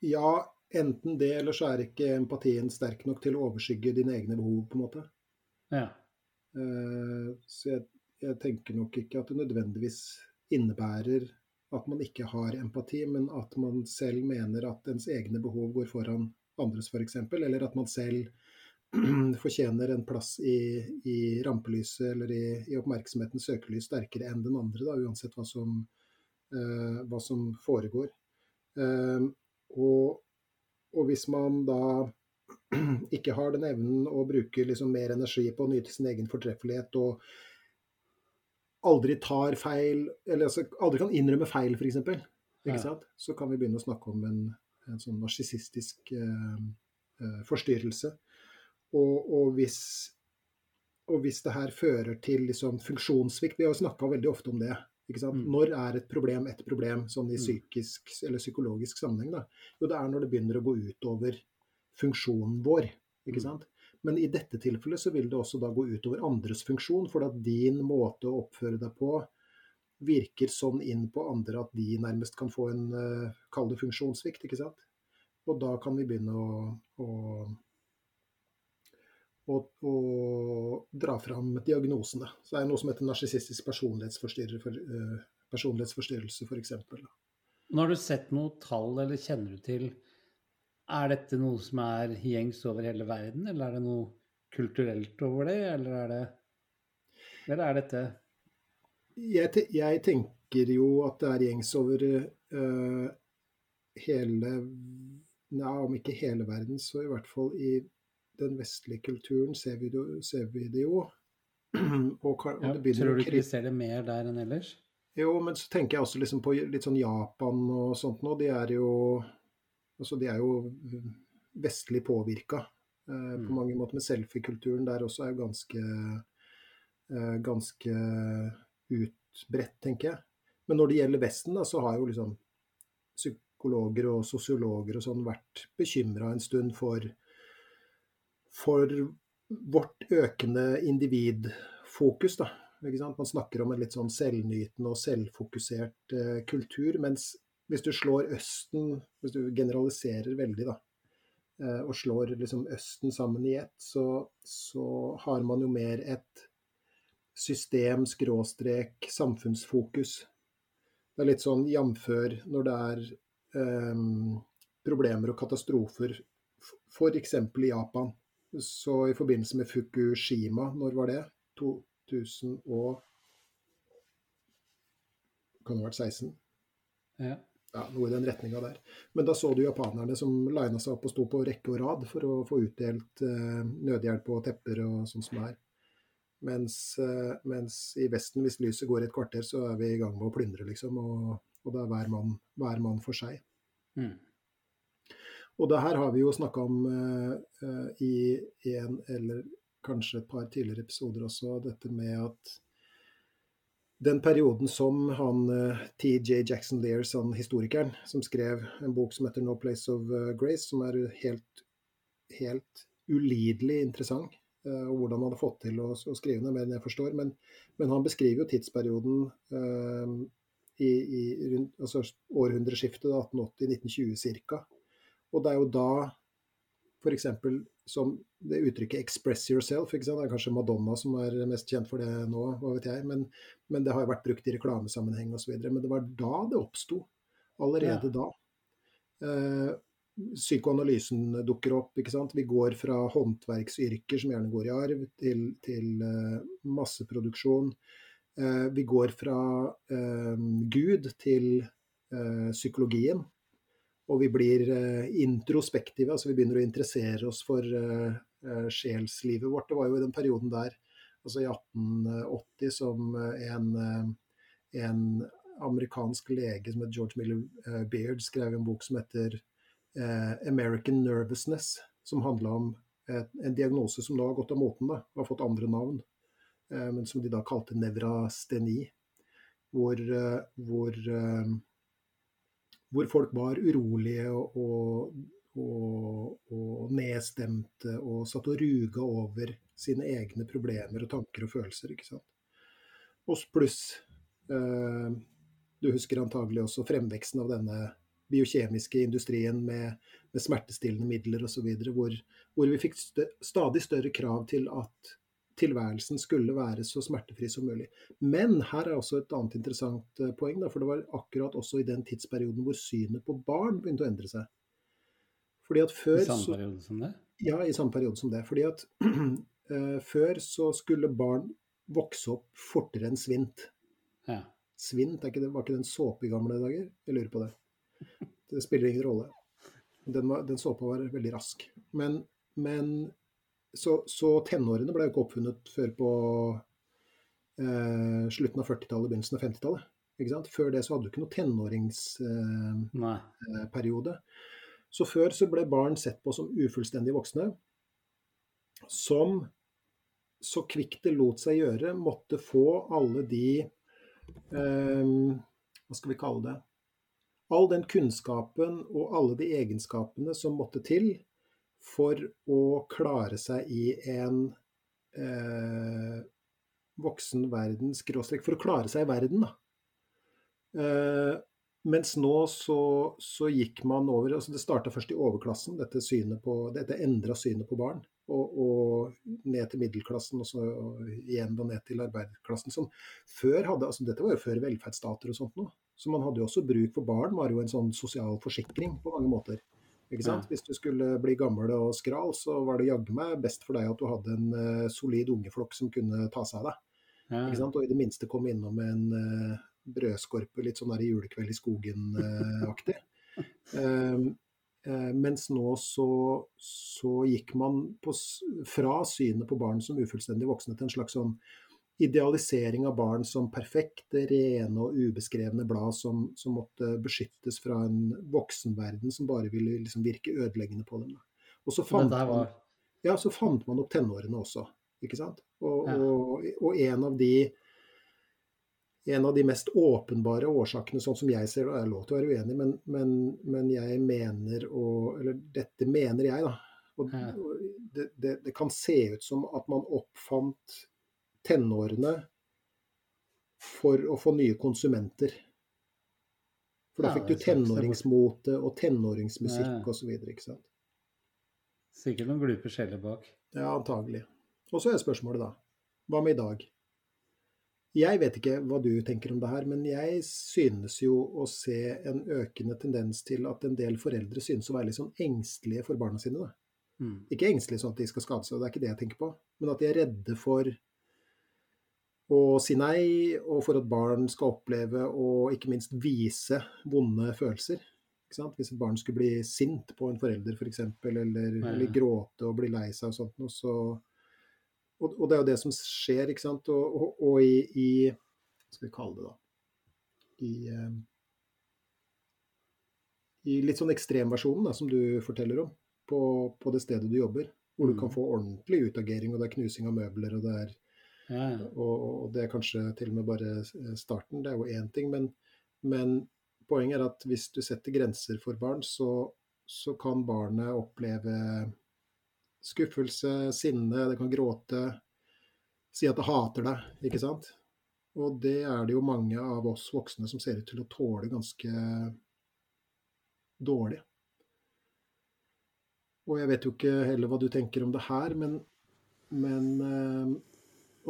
Ja, enten det, eller så er ikke empatien sterk nok til å overskygge dine egne behov, på en måte. Ja. Uh, så jeg, jeg, tenker nok ikke at det nødvendigvis innebærer at man ikke har empati, men at man selv mener at ens egne behov går foran andres, f.eks. Eller at man selv fortjener en plass i, i rampelyset eller i, i, oppmerksomhetens søkelys sterkere enn den andre, da, uansett hva som, uh, hva som foregår. Uh, og, og, hvis man da ikke har den evnen å bruke liksom mer energi på å nyte sin egen fortreffelighet og aldri tar feil, eller altså aldri kan innrømme feil, f.eks., ja. så kan vi begynne å snakke om en, en sånn narsissistisk eh, eh, forstyrrelse. Og, og, hvis, og, hvis, det her fører til liksom, funksjonssvikt Vi har snakka veldig ofte om det. Mm. Når er et problem et problem, sånn i mm. psykisk eller psykologisk sammenheng? Da? Jo, det er når det begynner å gå utover funksjonen vår. ikke mm. sant? Men i dette tilfellet så vil det også da gå utover andres funksjon, for at din måte å oppføre deg på virker sånn inn på andre at de nærmest kan få en uh, kall det funksjonssvikt. ikke sant? Og da kan vi begynne å, å og, og dra fram diagnosene. Så det er noe som heter narsissistisk personlighetsforstyrrelse, uh, personlighetsforstyrrelse f.eks. Nå har du sett noe tall, eller kjenner du til Er dette noe som er gjengs over hele verden, eller er det noe kulturelt over det, eller er det Eller er dette jeg, te jeg tenker jo at det er gjengs over uh, hele ja, om ikke hele verden, så i hvert fall i den vestlige kulturen ser vi ser vi det jo. Og, og ja, det tror du ikke vi ser det mer der enn ellers? Jo, men så tenker jeg også liksom på litt sånn Japan og sånt nå. De er jo, altså de er jo vestlig påvirka eh, mm. på mange måter. Med selfie-kulturen der også er jo ganske, eh, ganske utbredt, tenker jeg. Men når det gjelder Vesten, da, så har jo liksom psykologer og sosiologer og sånn vært bekymra en stund for for vårt økende individfokus. da. Man snakker om en litt sånn selvnytende og selvfokusert eh, kultur. Mens hvis du slår Østen, hvis du generaliserer veldig, da, eh, og slår liksom Østen sammen i ett, så, så har man jo mer et system-skråstrek samfunnsfokus. Det er litt sånn jamfør når det er eh, problemer og katastrofer, f.eks. i Japan. Så i forbindelse med Fukushima, når var det? 2000 og Kan det ha vært 16? Ja. ja. Noe i den retninga der. Men da så du japanerne som lina seg opp og sto på rekke og rad for å få utdelt eh, nødhjelp og tepper og sånn som er. Mens, eh, mens, i Vesten, hvis lyset går et kvarter, så er vi i gang med å plyndre, liksom. Og, og det er hver mann, hver mann for seg. Mm. Og det her har vi jo snakka om uh, i en eller kanskje et par tidligere episoder også, dette med at den perioden som han eh, TJ Jackson Lears, han historikeren, som skrev en bok som heter 'No Place of Grace', som er helt, helt ulidelig interessant. Og hvordan han hadde fått til å, å skrive det, mer enn jeg forstår. Men, men han beskriver jo tidsperioden i, i rundt, altså århundreskiftet 1880-1920 ca. Og det er jo da f.eks. som det uttrykket 'express yourself'. Det er kanskje Madonna som er mest kjent for det nå, hva vet jeg. Men, men det har jo vært brukt i reklamesammenheng osv. Men det var da det oppsto. Allerede ja. da. Eh, psykoanalysen dukker opp. ikke sant? Vi går fra håndverksyrker som gjerne går i arv, til, til eh, masseproduksjon. Eh, vi går fra uh, Gud til eh, psykologien. Og vi blir eh, introspektive, altså vi begynner å interessere oss for eh, eh, sjelslivet vårt. Det var jo i den perioden der, altså i 1880, som en, en amerikansk lege som het George Miller Beard skrev en bok som heter 'American Nervousness', som handla om en diagnose som da har gått av moten, da, og har fått andre navn, men som de da kalte nevrasteni. Hvor, hvor hvor folk var urolige og, og, og, nedstemte og satt og ruga over sine egne problemer og tanker og følelser. ikke sant? Og pluss eh, Du husker antagelig også fremveksten av denne biokjemiske industrien med, med smertestillende midler osv., hvor, hvor vi fikk st stadig større krav til at tilværelsen skulle være så smertefri som mulig. Men her er også et annet interessant poeng, poeng, for det var akkurat også i den tidsperioden hvor synet på barn begynte å endre seg. Fordi at før, I samme periode som det? Ja, i samme periode som det. Fordi at uh, før så skulle barn vokse opp fortere enn svint. Ja. Svint, ikke det, var ikke den såpe i gamle dager? Jeg lurer på det. Det spiller ingen rolle. Den, var, den såpa var veldig rask. Men, men så, så, tenårene ble jo ikke oppfunnet før på eh, slutten av 40-tallet, begynnelsen av 50-tallet. Før det så hadde du ikke noe tenåringsperiode. Eh, så før så ble barn sett på som ufullstendige voksne, som så kvikt det lot seg gjøre, måtte få alle de eh, Hva skal vi kalle det? All den kunnskapen og alle de egenskapene som måtte til for å klare seg i en eh, voksen verden, skråstrek, for å klare seg i verden, da. Eh, mens nå så, så, gikk man over altså Det starta først i overklassen, dette, synet dette endra synet på barn. Og, og, ned til middelklassen, og så og igjen da ned til arbeiderklassen. Som før hadde, altså Dette var jo før velferdsstater og sånt noe. Så man hadde jo også bruk for barn, var jo en sånn sosial forsikring på mange måter. Ja. Hvis du skulle bli gammel og skral, så var det jaggu meg best for deg at du hadde en uh, solid ungeflokk som kunne ta seg av deg. Ja. Og i det minste komme innom en uh, brødskorpe litt sånn der i julekveld i skogen-aktig. Uh, mens nå så, så gikk man på, fra synet på barn som ufullstendig voksne til en slags sånn idealisering av barn som perfekte, rene og ubeskrevne blad som, som, måtte beskyttes fra en voksenverden som bare ville liksom virke ødeleggende på dem. Og så fant, var... man, ja, så fant man opp tenårene også, ikke sant. Og, ja. og, og en, av de, en av de mest åpenbare årsakene, sånn som jeg ser det, og jeg er lov til å være uenig, men, men, men jeg mener og Eller dette mener jeg, da. Og, ja. det, det, det, kan se ut som at man oppfant tenårene for å få nye konsumenter. For da fikk du tenåringsmote og tenåringsmusikk osv. ikke sant. Sikkert noen glupe sjeler bak. Ja, antagelig. Og så er spørsmålet da, hva med i dag? Jeg vet ikke hva du tenker om det her, men jeg synes jo å se en økende tendens til at en del foreldre synes å være litt sånn engstelige for barna sine. da. Mm. Ikke engstelige sånn at de skal skade seg, det er ikke det jeg tenker på, men at de er redde for å si nei, og for at barn skal oppleve og ikke minst vise vonde følelser. Hvis et barn skulle bli sint på en forelder f.eks., for eller, eller gråte og bli lei seg og sånt noe, så og, og, det er jo det som skjer, ikke sant. Og, og, og i, i, Hva skal vi kalle det, da? I, um, i litt sånn ekstremversjonen da, som du forteller om, på, på, det stedet du jobber. Hvor du kan mm. få ordentlig utagering, og det er knusing av møbler, og det er ja, Og, og, det er kanskje til og med bare eh, starten, det er jo én ting. Men, men, poenget er at hvis du setter grenser for barn, så, så kan barnet oppleve skuffelse, sinne, det kan gråte, si at det hater deg, ikke sant. Og det er det jo mange av oss voksne som ser ut til å tåle ganske dårlig. Og jeg vet jo ikke heller hva du tenker om det her, men, men eh,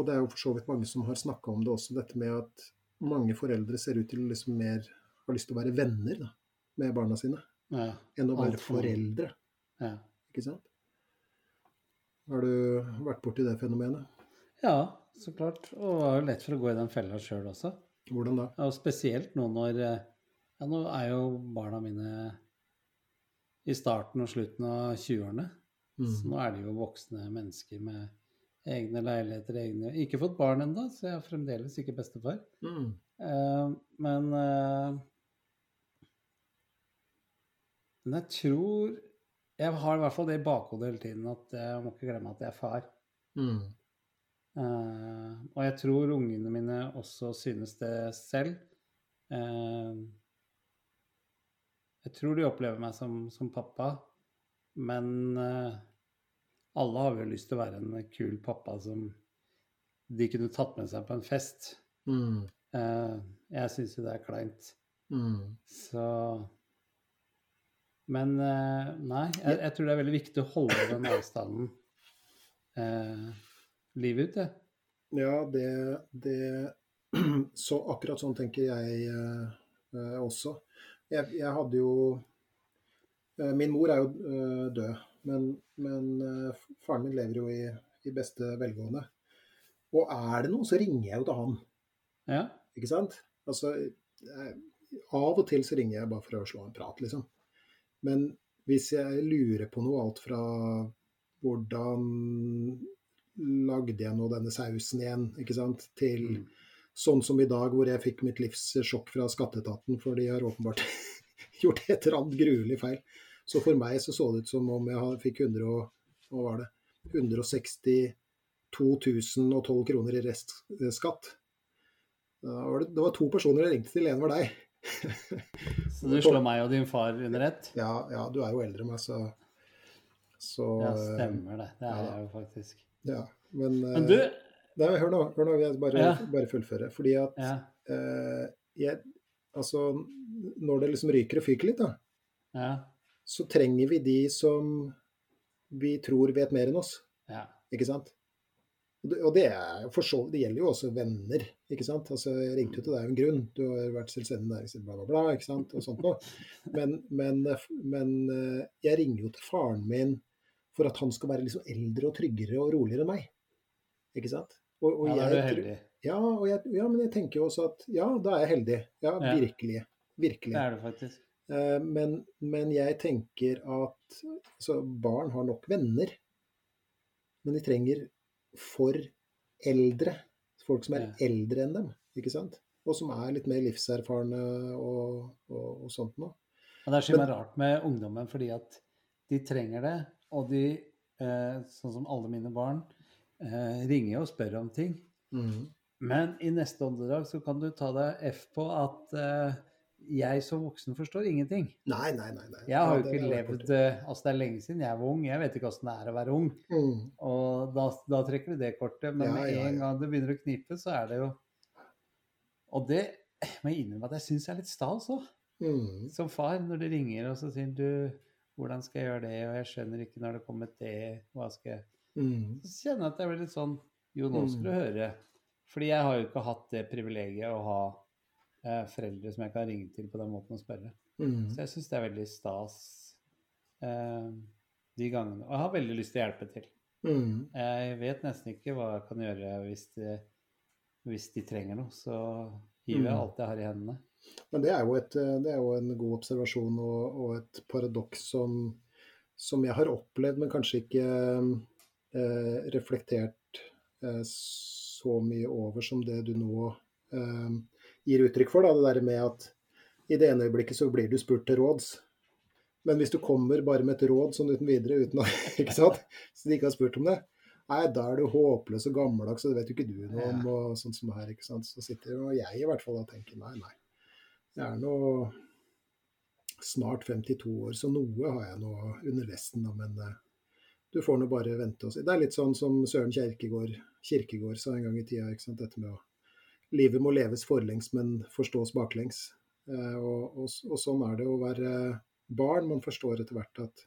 og det er jo for så vidt mange som har snakka om det også, dette med at mange foreldre ser ut til liksom mer har lyst til å være venner da, med barna sine, ja, enn å være foreldre. Ja. Ikke sant? Har du vært borti det fenomenet? Ja, så klart. Og det er jo lett for å gå i den fella sjøl også. Hvordan da? Og spesielt nå når Ja, nå er jo barna mine i starten og slutten av 20-årene. Så Mm. nå er de jo voksne mennesker med egne leiligheter, egne Ikke fått barn ennå, så jeg er fremdeles ikke bestefar. Mm. Uh, men uh, Men jeg tror Jeg har i hvert fall det i bakhodet hele tiden at jeg må ikke glemme at jeg er far. Mm. Uh, og jeg tror ungene mine også synes det selv. Jeg tror de opplever meg som, som pappa, men alle har vel lyst til å være en kul pappa som de kunne tatt med seg på en fest. Mm. Eh, jeg syns jo det er kleint. Mm. Så Men eh, nei, jeg, jeg tror det er veldig viktig å holde den avstanden eh, livet ut, jeg. Ja, det, det så Akkurat sånn tenker jeg eh, eh, også. Jeg, jeg hadde jo eh, Min mor er jo eh, død, men, men eh, faren min lever jo i, i beste velgående. Og er det noe, så ringer jeg jo til han, Ja. ikke sant? Altså, jeg, av og til så ringer jeg bare for å slå en prat, liksom. Men hvis jeg lurer på noe, alt fra hvordan lagde jeg nå denne sausen igjen, ikke sant, til Mm. sånn som i dag hvor jeg fikk mitt livs sjokk fra skatteetaten, for de har åpenbart gjort et eller annet gruelig feil. Så for meg så så det ut som om jeg fikk 100 og, hva var det, 162 012 kroner i restskatt. Da var det, det var to personer jeg ringte til, en var deg. Så du slår meg og din far under ett? Ja, ja, du er jo eldre enn meg, så, så Ja, stemmer det. Det er ja. jeg jo faktisk. Ja, men, Men du eh, nei, hør nå, hør nå, jeg bare, Ja. bare fullføre. Fordi at Ja. eh, jeg, altså, når det liksom ryker og fyker litt, da, Ja. Så trenger vi de som vi tror vet mer enn oss. ja. Ikke sant? Og det, er, så, det gjelder jo også venner. ikke sant? Altså, Jeg ringte jo til deg av en grunn. Du har vært selvstendig næringsdriver, bla, bla, bla. ikke sant? Og sånt noe. Men, men, men eh, jeg ringer jo til faren min for at han skal være liksom eldre og tryggere og roligere enn meg. Ikke sant? Og, og ja, da er du heldig. ja, og jeg, ja, men jeg tenker jo også at ja, da er jeg heldig. Ja, Ja. virkelig. Virkelig. Det er du faktisk. Eh, Men, men jeg tenker at altså, barn har nok venner. Men de trenger for eldre. Folk som er Ja. eldre enn dem. ikke sant? Og som er litt mer livserfarne og, og, og sånt noe. Og det er så mye rart med ungdommen, fordi at de trenger det. Og de, eh, sånn som alle mine barn, eh, ringer og spør om ting. Men i neste åndedrag så kan du ta deg F på at jeg som voksen forstår ingenting. Nei, nei, nei. nei. Jeg har jo ikke levd eh, Altså, det er lenge siden jeg var ung. Jeg vet ikke åssen det er å være ung. Mm. Og da, da trekker du det kortet. Men Ja, med en ja. gang det begynner å knipe, så er det jo Og det må jeg innrømme at jeg syns er litt stas òg. Mm. Som far, når det ringer og så sier du hvordan skal jeg gjøre det, og jeg skjønner ikke når det kommer det, hva skal jeg Mm. Så kjenner jeg at jeg blir litt sånn Jo, nå skal du Mm. høre. Fordi jeg har jo ikke hatt det privilegiet å ha eh, foreldre som jeg kan ringe til på den måten og spørre. Mm. Så jeg syns det er veldig stas eh, de gangene. Og jeg har veldig lyst til å hjelpe til. Mm. Jeg vet nesten ikke hva jeg kan gjøre hvis de, hvis de trenger noe. Så hiver jeg Mm. alt jeg har i hendene. Men det er jo, et, det er jo en god observasjon og, og et paradoks som, som jeg har opplevd, men kanskje ikke eh, reflektert eh, så mye over som det du nå eh, gir uttrykk for. Da, det der med at i det ene øyeblikket så blir du spurt til råds. Men hvis du kommer bare med et råd sånn uten videre, uten å, ikke sant? så de ikke har spurt om det, nei, da er du håpløs og gammeldags, og det vet jo ikke du noe om. og sånn som her, ikke sant? Så sitter jo jeg i hvert fall og tenker nei, nei. Jeg er nå snart 52 år, så noe har jeg nå under vesten, da, men eh, du får nå bare vente og se. Det er litt sånn som Søren Kierkegaard, Kirkegård sa en gang i tida, ikke sant? dette med å Livet må leves forlengs, men forstås baklengs. Eh, og, og, og sånn er det å være barn. Man forstår etter hvert at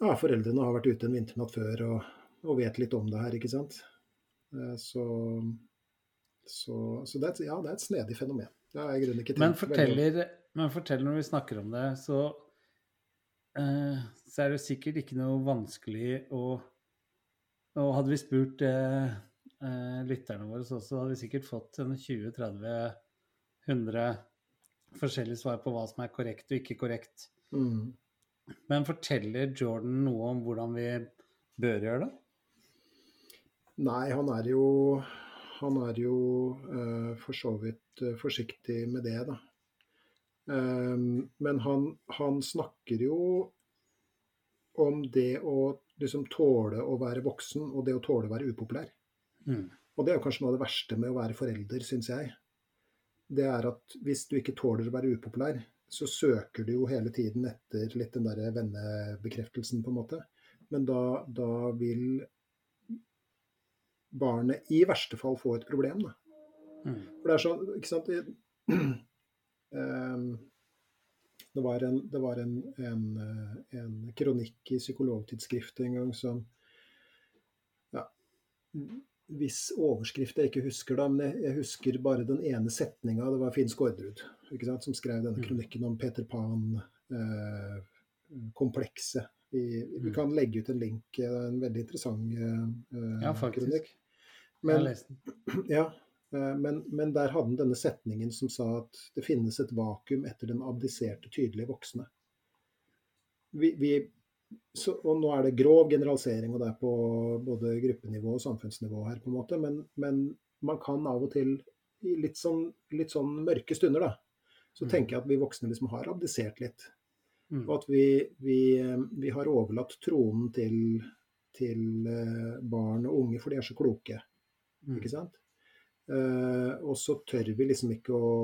ja, foreldrene har vært ute en vinternatt før og, og vet litt om det her, ikke sant. Eh, så så, så det, er, ja, det er et snedig fenomen. Det har jeg i grunnen ikke tenkt Men forteller, men forteller når vi snakker om det, så, eh, så er det sikkert ikke noe vanskelig å Og hadde vi spurt eh, eh, lytterne våre også, så hadde vi sikkert fått 20-30-100 forskjellige svar på hva som er korrekt og ikke korrekt. Mm. Men forteller Jordan noe om hvordan vi bør gjøre det? Nei, han er jo, han er jo uh, for så vidt uh, forsiktig med det, da. Um, men han, han, snakker jo om det å liksom tåle å være voksen, og det å tåle å være upopulær. Mm. Og det er kanskje noe av det verste med å være forelder, syns jeg. Det er at hvis du ikke tåler å være upopulær, så søker du jo hele tiden etter litt den derre vennebekreftelsen, på en måte. Men da, da, vil barnet i verste fall få et problem, da. Mm. For det er sånn, ikke sant um, Det var en, det var en, en, en kronikk i Psykologtidsskriftet en gang som ja, viss overskrift jeg ikke husker, da, men jeg, husker bare den ene setninga. Det var Finn Skårderud som skrev denne mm. kronikken om Peter Pan-komplekset. Eh, vi, vi, mm. kan legge ut en link. Det er en veldig interessant eh, ja, faktisk. kronikk. Men, jeg har lest den. Ja, eh, men, men, der hadde han denne setningen som sa at det finnes et vakuum etter den abdiserte, tydelige voksne. Vi, vi, så, og nå er det grov generalisering, og det er på både gruppenivå og samfunnsnivå her, på en måte, men, men man kan av og til, i litt sånn, litt sånn mørke stunder, da, så mm. tenker jeg at vi voksne liksom har abdisert litt. Mm. Og at vi, vi, vi, har overlatt tronen til, til uh, barn og unge, for de er så kloke. Mm. Ikke sant? Uh, og så tør vi liksom ikke å,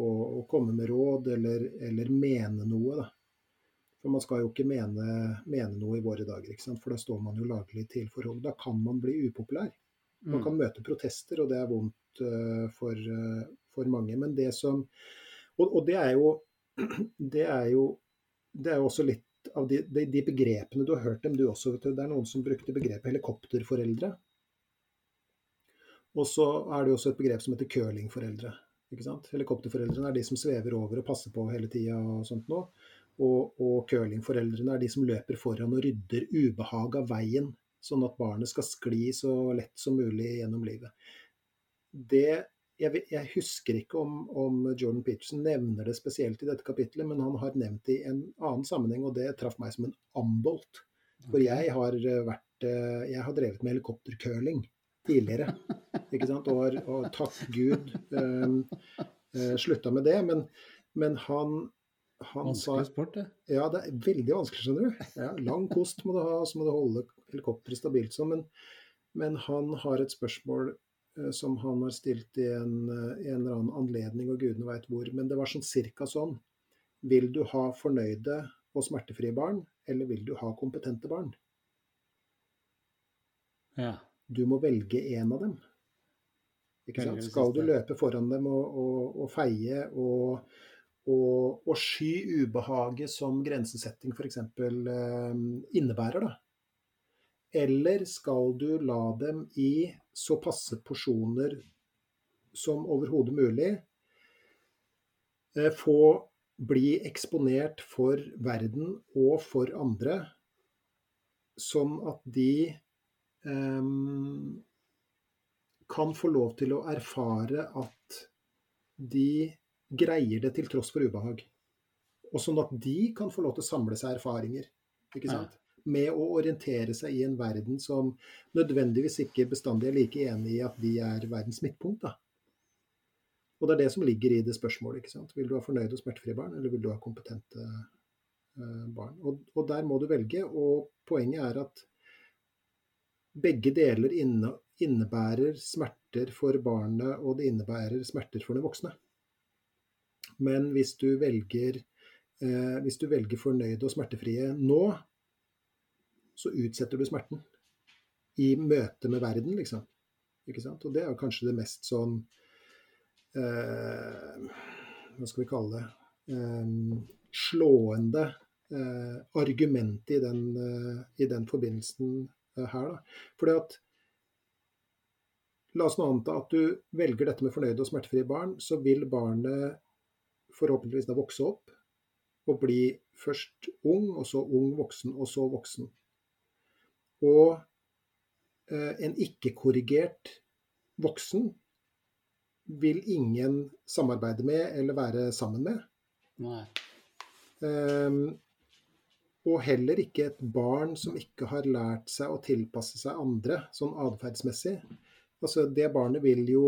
å, å komme med råd eller, eller mene noe, da. For man skal jo ikke mene, mene noe i våre dager, ikke sant? for da står man jo laglig til forhold. Da kan man bli upopulær. Man kan mm. møte protester, og det er vondt uh, for, uh, for, mange. Men det som Og, og det er jo det er jo det er jo også litt av de, de, de, begrepene du har hørt dem, du også. Det er noen som brukte begrepet helikopterforeldre. Og så er det jo også et begrep som heter curlingforeldre. Helikopterforeldrene er de som svever over og passer på hele tida og sånt noe og, og curlingforeldrene er de som løper foran og rydder ubehag av veien, sånn at barnet skal skli så lett som mulig gjennom livet. Det, jeg, jeg, husker ikke om, om, Jordan Peterson nevner det spesielt i dette kapitlet, men han har nevnt det i en annen sammenheng, og det traff meg som en ambolt. For jeg har, vært, eh, jeg har drevet med helikoptercurling tidligere. ikke sant? Og, og takk Gud um, uh, slutta med det. Men, men han vanskelig sport, det. Ja, det er veldig vanskelig, skjønner du. Ja, lang kost må du ha, så må du holde helikopteret stabilt sånn. Men, men, han har et spørsmål eh, som han har stilt i en, eh, en eller annen anledning, og gudene veit hvor. Men det var sånn cirka sånn. Vil du ha fornøyde og smertefrie barn, eller vil du ha kompetente barn? Ja. Du må velge én av dem. Skal du løpe foran dem og, og, og feie og og, og sky ubehaget som grensesetting f.eks. Eh, innebærer. Da. Eller skal du la dem i så passe porsjoner som overhodet mulig eh, få bli eksponert for verden og for andre, sånn at de eh, kan få lov til å erfare at de greier det til tross for ubehag. Og sånn at de kan få lov til å samle seg erfaringer. ikke sant? Ja. Med å orientere seg i en verden som nødvendigvis ikke bestandig er like enig i at de er verdens midtpunkt. da. Og det er det som ligger i det spørsmålet. ikke sant? Vil du ha fornøyde og smertefrie barn, eller vil du ha kompetente uh, barn? Og, og, der må du velge. Og poenget er at begge deler inne, innebærer smerter for barnet, og det innebærer smerter for den voksne. Men hvis du velger, eh, hvis du velger fornøyde og smertefrie nå, så utsetter du smerten i møte med verden, liksom. Ikke sant? Og det er kanskje det mest sånn eh, Hva skal vi kalle det eh, Slående eh, argumentet i den, eh, i den forbindelsen eh, her. Da. Fordi at La oss nå anta at du velger dette med fornøyde og smertefrie barn, så vil barnet forhåpentligvis da vokse opp og bli først ung, og så ung voksen, og så voksen. Og eh, en ikke-korrigert voksen vil ingen samarbeide med eller være sammen med. Nei. Um, og heller ikke et barn som ikke har lært seg å tilpasse seg andre, sånn atferdsmessig. Altså, det barnet vil jo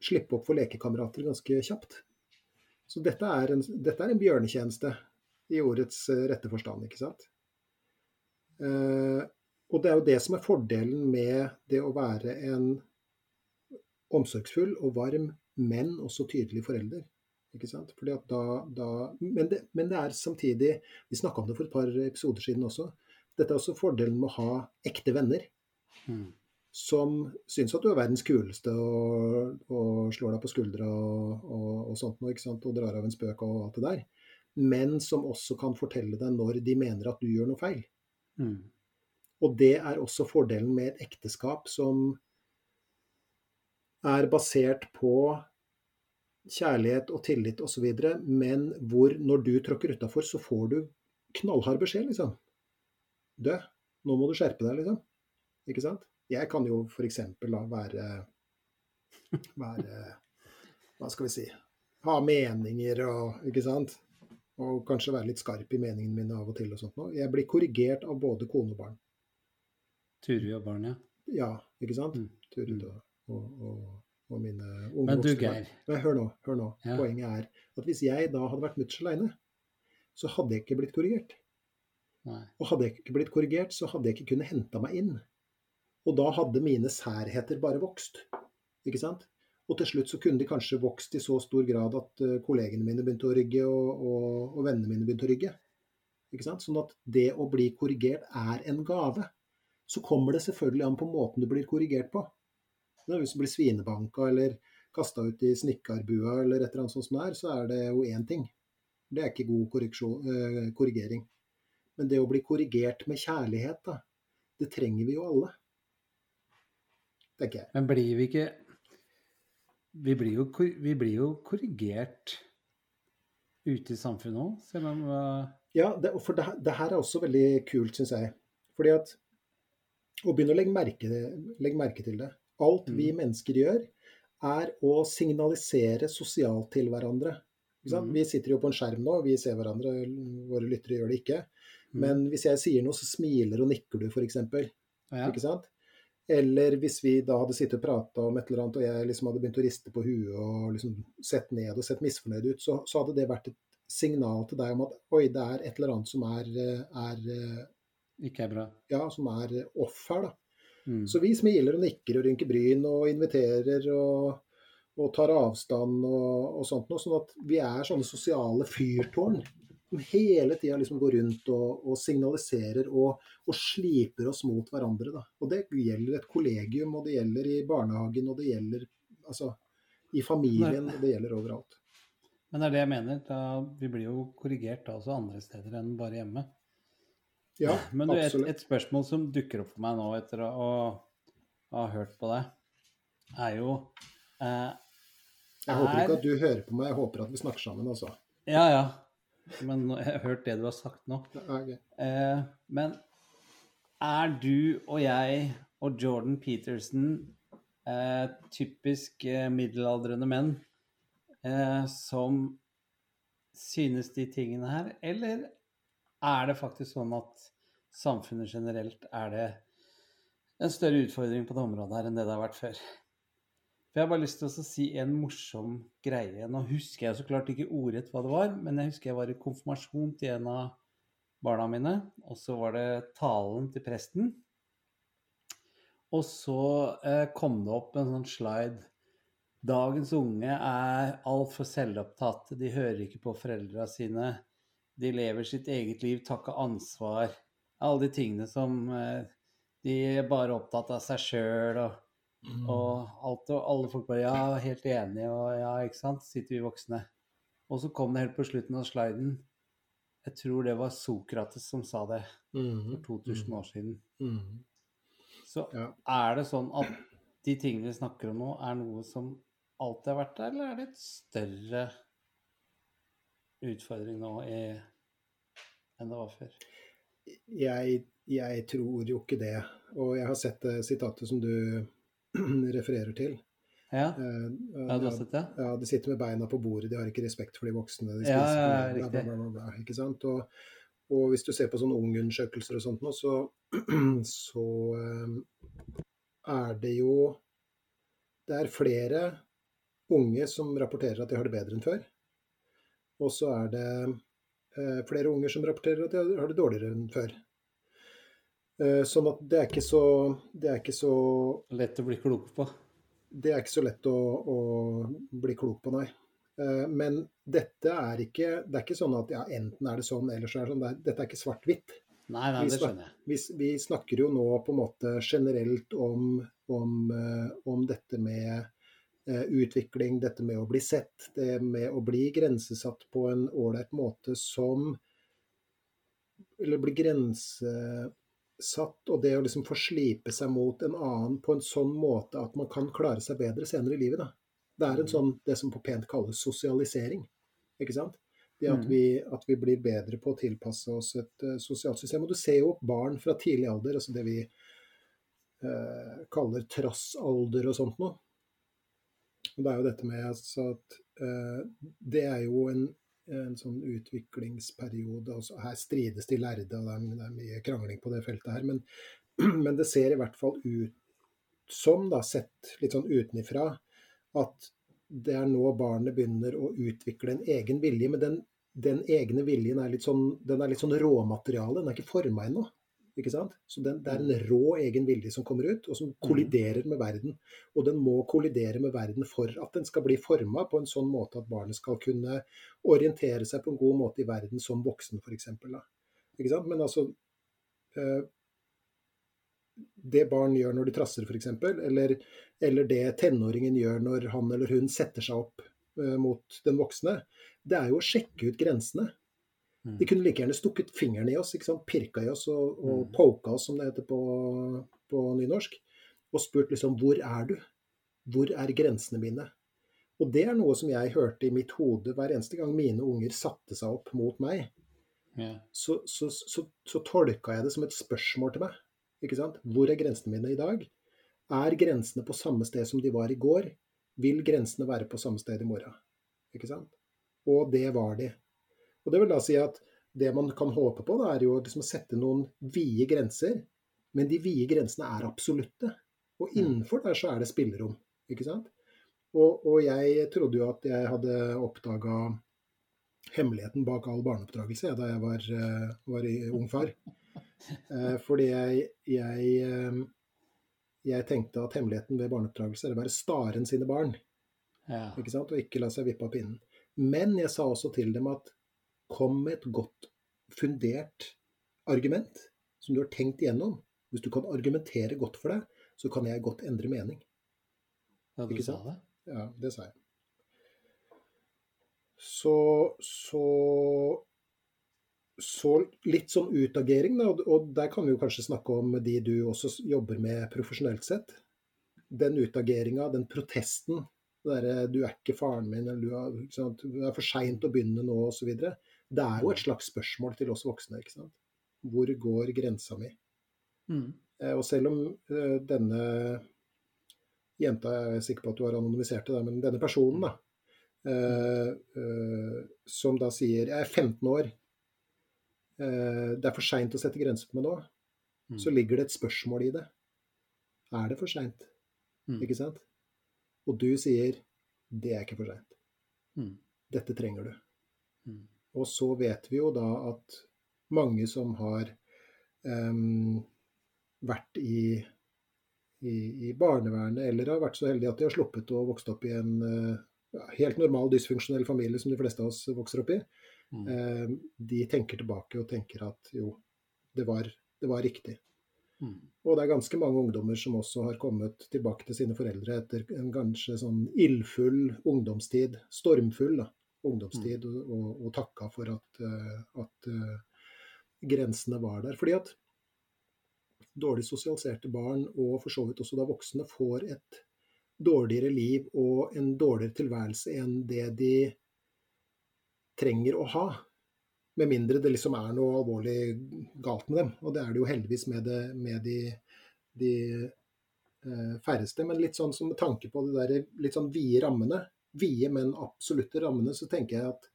slippe opp for lekekamerater ganske kjapt. Så dette er en, dette er en bjørnetjeneste i ordets eh, rette forstand, ikke sant. Eh, og det er jo det som er fordelen med det å være en omsorgsfull og varm, men også tydelig forelder. Ikke sant? Da, da men, det, men, det, er samtidig Vi snakka om det for et par episoder siden også. Dette er også fordelen med å ha ekte venner. Mm. Som syns at du er verdens kuleste og, og slår deg på skuldra og, og, og sånt noe, og drar av en spøk og alt det der. Men som også kan fortelle deg når de mener at du gjør noe feil. Mm. Og det er også fordelen med et ekteskap som er basert på kjærlighet og tillit osv., men hvor når du tråkker utafor, så får du knallhard beskjed, liksom. Dø, nå må du skjerpe deg, liksom. Ikke sant? Jeg kan jo f.eks. da være, være Hva skal vi si Ha meninger og Ikke sant? Og kanskje være litt skarp i meningene mine av og til og sånt noe. Jeg blir korrigert av både kone og barn. Turi og barn, ja. Ja, ikke sant? Mm. Turi mm. og, og, og mine unge Men du, Geir. Men hør nå. hør nå. Ja. Poenget er at hvis jeg da hadde vært mutters aleine, så hadde jeg ikke blitt korrigert. Nei. Og hadde jeg ikke blitt korrigert, så hadde jeg ikke kunnet henta meg inn. Og da hadde mine særheter bare vokst. Ikke sant? Og til slutt så kunne de kanskje vokst i så stor grad at uh, kollegene mine begynte å rygge, og, og, og, vennene mine begynte å rygge. Ikke sant? Sånn at det å bli korrigert er en gave. Så kommer det selvfølgelig an på måten du blir korrigert på. Hvis du blir svinebanka eller kasta ut i snikkarbua eller et eller annet sånt som er, så er det jo én ting. Det er ikke god eh, korrigering. Men det å bli korrigert med kjærlighet, da, det trenger vi jo alle. Tenker jeg. Men blir vi ikke Vi blir jo, vi blir jo korrigert ute i samfunnet òg, selv om uh... Ja, det, for det, det, her er også veldig kult, syns jeg. Fordi at Å begynne å legge merke, legge merke til det. Alt vi mm. mennesker gjør, er å signalisere sosialt til hverandre. Mm. Vi sitter jo på en skjerm nå, vi ser hverandre, våre lyttere gjør det ikke. Mm. Men hvis jeg sier noe, så smiler og nikker du, f.eks. Ja. Ikke sant? Eller hvis vi da hadde sittet og prata om et eller annet, og jeg liksom hadde begynt å riste på huet og liksom sett ned og sett misfornøyd ut, så, så, hadde det vært et signal til deg om at oi, det er et eller annet som er, er Ikke er bra. Ja, som er off her, da. Mm. Så vi smiler og nikker og rynker bryn og inviterer og, og tar avstand og, og, sånt noe. Sånn at vi er sånne sosiale fyrtårn som hele tida liksom går rundt og, og signaliserer og, og, sliper oss mot hverandre. Da. Og det gjelder et kollegium, og det gjelder i barnehagen, og det gjelder altså, i familien, og det gjelder overalt. Men det er det jeg mener. Da, vi blir jo korrigert da også andre steder enn bare hjemme. Ja, Men du, et, et, spørsmål som dukker opp for meg nå etter å, ha hørt på deg, er jo eh, Jeg håper er... ikke at du hører på meg, jeg håper at vi snakker sammen, altså. Ja, ja. Men jeg har hørt det du har sagt nå. Okay. Eh, men er du og jeg og Jordan Peterson eh, typisk eh, middelaldrende menn eh, som synes de tingene her, eller er det faktisk sånn at samfunnet generelt er det en større utfordring på det området her enn det det har vært før? For Jeg har bare lyst til å si en morsom greie. Nå husker jeg så klart ikke ordrett hva det var, men jeg husker jeg var i konfirmasjon til en av barna mine, og så var det talen til presten. Og så eh, kom det opp en sånn slide. Dagens unge er altfor selvopptatt. De hører ikke på foreldra sine. De lever sitt eget liv, tar ikke ansvar. Alle de tingene som eh, De er bare opptatt av seg sjøl og, mm. og alt og alle folk bare Ja, helt enig, og ja, ikke sant, sitter vi voksne. Og så kom det helt på slutten av sliden Jeg tror det var Sokrates som sa det mm-hmm. for 2000 mm-hmm. år siden. Mm. Så ja. er det sånn at de tingene vi snakker om nå, er noe som alltid har vært der, eller er det et større utfordring nå i, enn det var før? Jeg, jeg, tror jo ikke det. Og jeg har sett det sitatet som du refererer til. Ja, Eh, ja du har sett det? ja, de sitter med beina på bordet, de har ikke respekt for de voksne. De Ja, spiser ja, bla, bla, bla, bla, ikke sant? Og, og hvis du ser på sånne ungundersøkelser og sånt nå, så, så eh, er det jo Det er flere unge som rapporterer at de har det bedre enn før. Og så er det eh, flere unger som rapporterer at de har det dårligere enn før. Eh, sånn at det er ikke så Det er ikke så Lett å bli klok på. det er ikke så lett å, å bli klok på, nei. Eh, Men dette er ikke Det er ikke sånn at ja, enten er det sånn, eller så er det sånn. Dette er ikke svart-hvitt. Nei, nei, det skjønner jeg. Vi, vi snakker jo nå på en måte generelt om, om, eh, om dette med utvikling, dette med å bli sett, det med å bli grensesatt på en ålreit måte som Eller bli grensesatt, og det å liksom få slipe seg mot en annen på en sånn måte at man kan klare seg bedre senere i livet. Da. Det er en Mhm. sånn, det som på pent kalles sosialisering. Ikke sant? Det at Mhm. vi, at vi blir bedre på å tilpasse oss et uh, sosialt system. Og du ser jo barn fra tidlig alder, altså det vi uh, kaller trassalder og sånt noe. Og det er jo dette med altså at uh, det er jo en, en sånn utviklingsperiode. Også. her strides de lærde, og det er, det er mye krangling på det feltet her. Men, men det ser i hvert fall ut som, da, sett litt sånn utenifra, at det er nå barnet begynner å utvikle en egen vilje. Men den, den egne viljen er litt sånn, den er litt sånn råmateriale, den er ikke forma ennå. Ikke sant? Så den, det er en rå egen vilje som kommer ut, og som kolliderer med verden. Og den må kollidere med verden for at den skal bli forma på en sånn måte at barnet skal kunne orientere seg på en god måte i verden som voksen, f.eks. Ikke sant? Men altså eh, Det barn gjør når de trasser, f.eks., eller, eller det tenåringen gjør når han eller hun setter seg opp eh, mot den voksne, det er jo å sjekke ut grensene. Mm. De kunne like gjerne stukket fingeren i oss, ikke sant? pirka i oss og, og Mm. poka oss, som det heter på, på nynorsk, og spurt liksom hvor er du? Hvor er grensene mine? Og det er noe som jeg hørte i mitt hode hver eneste gang mine unger satte seg opp mot meg. Yeah. Så, så, så, så tolka jeg det som et spørsmål til meg. Ikke sant? Hvor er grensene mine i dag? Er grensene på samme sted som de var i går? Vil grensene være på samme sted i morgen? Ikke sant? Og det var de. Og det vil da si at det man kan håpe på, da, er jo liksom å sette noen vide grenser. Men de vide grensene er absolutte. Og innenfor der så er det spillerom. Ikke sant? Og, og jeg trodde jo at jeg hadde oppdaga hemmeligheten bak all barneoppdragelse da jeg var, eh, var ung far. Eh, fordi jeg, jeg, eh, jeg tenkte at hemmeligheten ved barneoppdragelse er å være staren sine barn. Ja. ikke sant? Og ikke la seg vippe av pinnen. Men jeg sa også til dem at kom med et godt fundert argument som du har tenkt igjennom. Hvis du kan argumentere godt for det, så kan jeg godt endre mening. ja, du sa det? Ja, det sa jeg. Så, så så litt sånn utagering, da, og- der kan vi jo kanskje snakke om de du også jobber med profesjonelt sett. Den utageringa, den protesten, det derre 'du er ikke faren min', eller du er, sant? det er for seint å begynne nå', osv. Det er jo et slags spørsmål til oss voksne. ikke sant? Hvor går grensa mi? Mm. Eh, Og selv om eh, denne jenta, jeg er sikker på at du har anonymisert det, men denne personen, da, eh, som da sier jeg er 15 år, det er for seint å sette grenser på meg nå, Mm. så ligger det et spørsmål i det. Er det for seint? Mm. Ikke sant? Og du sier det er ikke for seint. Mm. Dette trenger du. Og så vet vi jo da at mange som har um, vært i, i, i barnevernet, eller har vært så heldige at de har sluppet å vokse opp i en uh, helt normal dysfunksjonell familie som de fleste av oss vokser opp i, Mm. uh, de tenker tilbake og tenker at jo, det var, det var riktig. Mm. Og det er ganske mange ungdommer som også har kommet tilbake til sine foreldre etter en kanskje sånn ildfull ungdomstid, stormfull da, ungdomstid, og, og, og takka for at, eh, at eh, grensene var der. Fordi at dårlig sosialiserte barn, og for så vidt også da voksne, får et dårligere liv og en dårligere tilværelse enn det de trenger å ha. Med mindre det liksom er noe alvorlig galt med dem. Og det er det jo heldigvis med, det, med de, de eh, færreste. Men litt sånn som med tanke på det der litt sånn vide rammene, vide, men absolutte rammene, så tenker jeg at,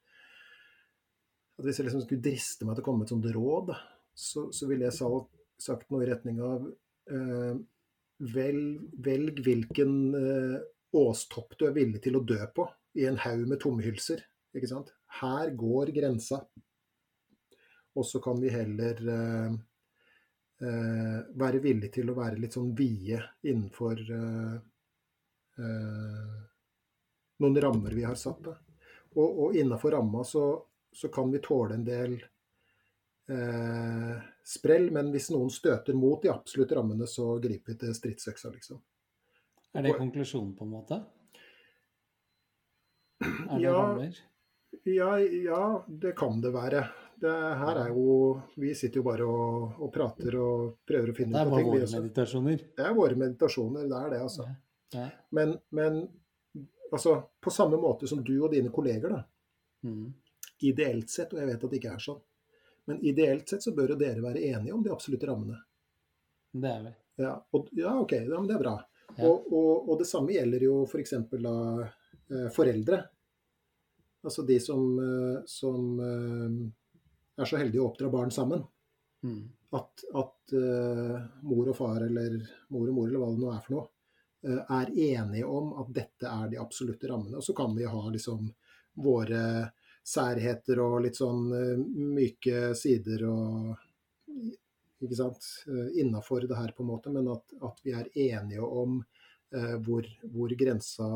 at hvis jeg liksom skulle driste meg til å komme med et sånt råd, så, så ville jeg sagt noe i retning av eh, velg, velg hvilken eh, åstopp du er villig til å dø på i en haug med tomhylser. Ikke sant? Her går grensa. Og så kan vi heller eh, eh, være villig til å være litt sånn vide innenfor eh, eh noen rammer vi har satt. Og, og innafor ramma så, så, kan vi tåle en del eh, sprell, men hvis noen støter mot de absolutte rammene, så griper vi til stridsøksa, liksom. Er det konklusjonen, på en måte? Er det ja, rammer? Ja, ja, det kan det være. Det her er jo Vi sitter jo bare og, og prater og prøver å finne ut av ting. Det er bare våre meditasjoner? Det er våre meditasjoner, det er det, altså. Ja. Men, men, altså, på samme måte som du og dine kolleger, da. Mm. Ideelt sett, og jeg vet at det ikke er sånn, men ideelt sett så bør jo dere være enige om de absolutte rammene. Det er vi. Ja, og, ja OK, ja, men det er bra. Ja. Og, og, og, det samme gjelder jo f.eks. For da eh, foreldre. Altså de som, eh, som eh, er så heldige å oppdra barn sammen. Mm. At, at uh, mor og far, eller mor og mor, eller hva det nå er for noe, er enige om at dette er de absolutte rammene. Og så kan vi ha liksom våre særheter og litt sånn uh, myke sider og ikke sant, innafor det her, på en måte, men at, at vi er enige om hvor, hvor, grensa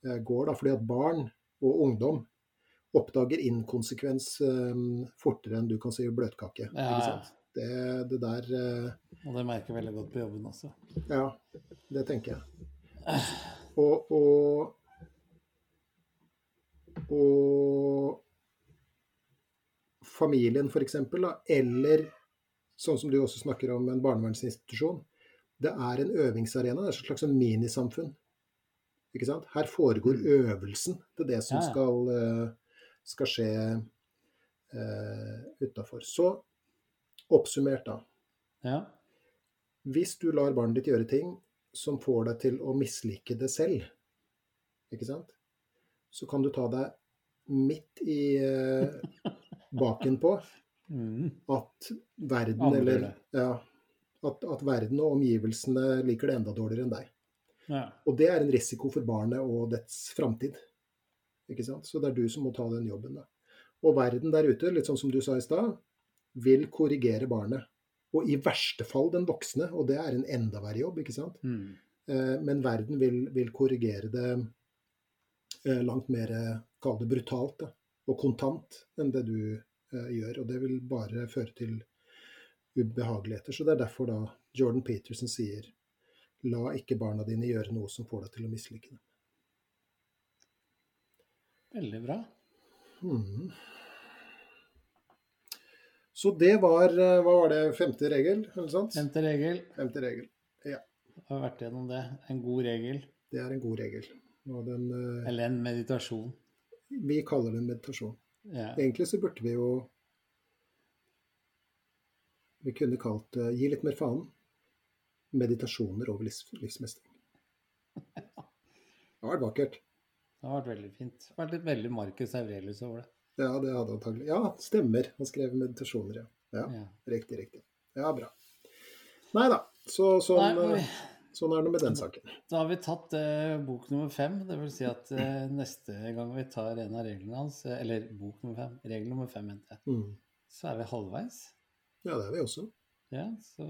går. Da. Fordi at barn og ungdom oppdager inkonsekvens eh, fortere enn du kan si bløtkake. Ja, det, det, der uh, Og det merker veldig godt på jobben også. Ja, det tenker jeg. Og, og, og familien, f.eks., eller sånn som du også snakker om, en barnevernsinstitusjon. Det er en øvingsarena. Det er et slags minisamfunn. Ikke sant? Her foregår mm. øvelsen til det som skal uh, skal skje uh, utafor. Så oppsummert, da. Ja. Hvis du lar barnet ditt gjøre ting som får deg til å mislike det selv, ikke sant, så kan du ta deg midt i eh, baken på mm. at verden Andre. eller ja, at, at, verden og omgivelsene liker det enda dårligere enn deg. Ja. Og det er en risiko for barnet og dets framtid. Ikke sant? Så det er du som må ta den jobben. da. Og verden der ute, litt sånn som du sa i stad, vil korrigere barnet. Og i verste fall den voksne, og det er en enda verre jobb, ikke sant. Mm. Eh, men verden vil, vil korrigere det eh, langt mer, kall det brutalt, da, og kontant enn det du eh, gjør. Og det vil bare føre til ubehageligheter. Så det er derfor da Jordan Peterson sier la ikke barna dine gjøre noe som får deg til å mislike dem. Veldig bra. Mm. Så det var eh, Hva var det? Femte regel? eller sant? Femte regel. Femte regel, ja. Jeg har vært gjennom det. En god regel. Det er en god regel. Den, uh, Eller en meditasjon. Vi kaller det en meditasjon. Ja. Egentlig så burde vi jo Vi kunne kalt det uh, Gi litt mer faen. Meditasjoner over livs, livsmestring. Det har vært vakkert. Det har vært veldig fint. Det har vært litt veldig Marcus Aurelius over det. Ja, det hadde antagelig. Ja, stemmer. Han skrev meditasjoner, ja. ja. ja. Riktig, riktig. Ja, bra. Nei da. Så, sånn, Nei. Eh, sånn, er det med den saken. Da har vi tatt eh, bok nummer fem. Det vil si at eh, neste gang vi tar en av reglene hans, uh, eller bok nummer fem, regel nummer fem, mente jeg, mm. så er vi halvveis. Ja, det er vi også. Ja, så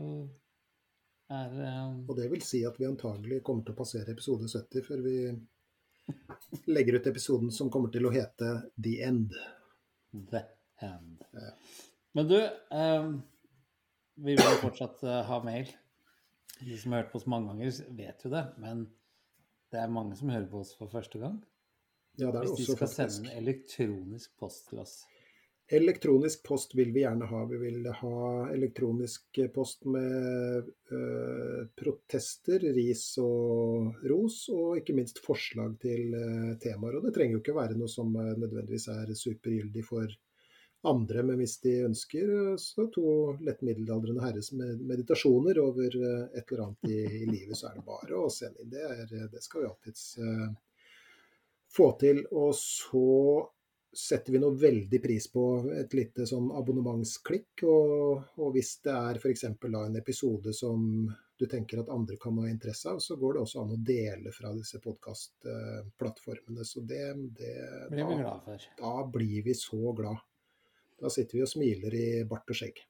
er eh, Og det vil si at vi antagelig kommer til å passere episode 70 før vi legger ut episoden som kommer til å hete The End. The End. Ja. Men du, eh, vi vil fortsatt eh, ha mail. De som har hørt på oss mange ganger, vet jo det. Men det er mange som hører på oss for første gang. Ja, det Hvis de skal faktisk. sende en elektronisk post til oss. Elektronisk post vil vi gjerne ha. Vi vil ha elektronisk post med uh, protester, ris og ros, og ikke minst forslag til uh, temaer. Og det trenger jo ikke være noe som uh, nødvendigvis er supergyldig for andre, men hvis de ønsker, så to lett middelaldrende herres med meditasjoner over et eller annet i, i, livet, så er det bare å sende inn. Det, er, det skal vi alltids få til. Og så setter vi noe veldig pris på et lite sånn abonnementsklikk. Og, og hvis det er f.eks. en episode som du tenker at andre kan ha interesse av, så går det også an å dele fra disse podkastplattformene. Så det, det blir vi glad for. Da blir vi så glad. Da sitter vi og smiler i bart og skjegg.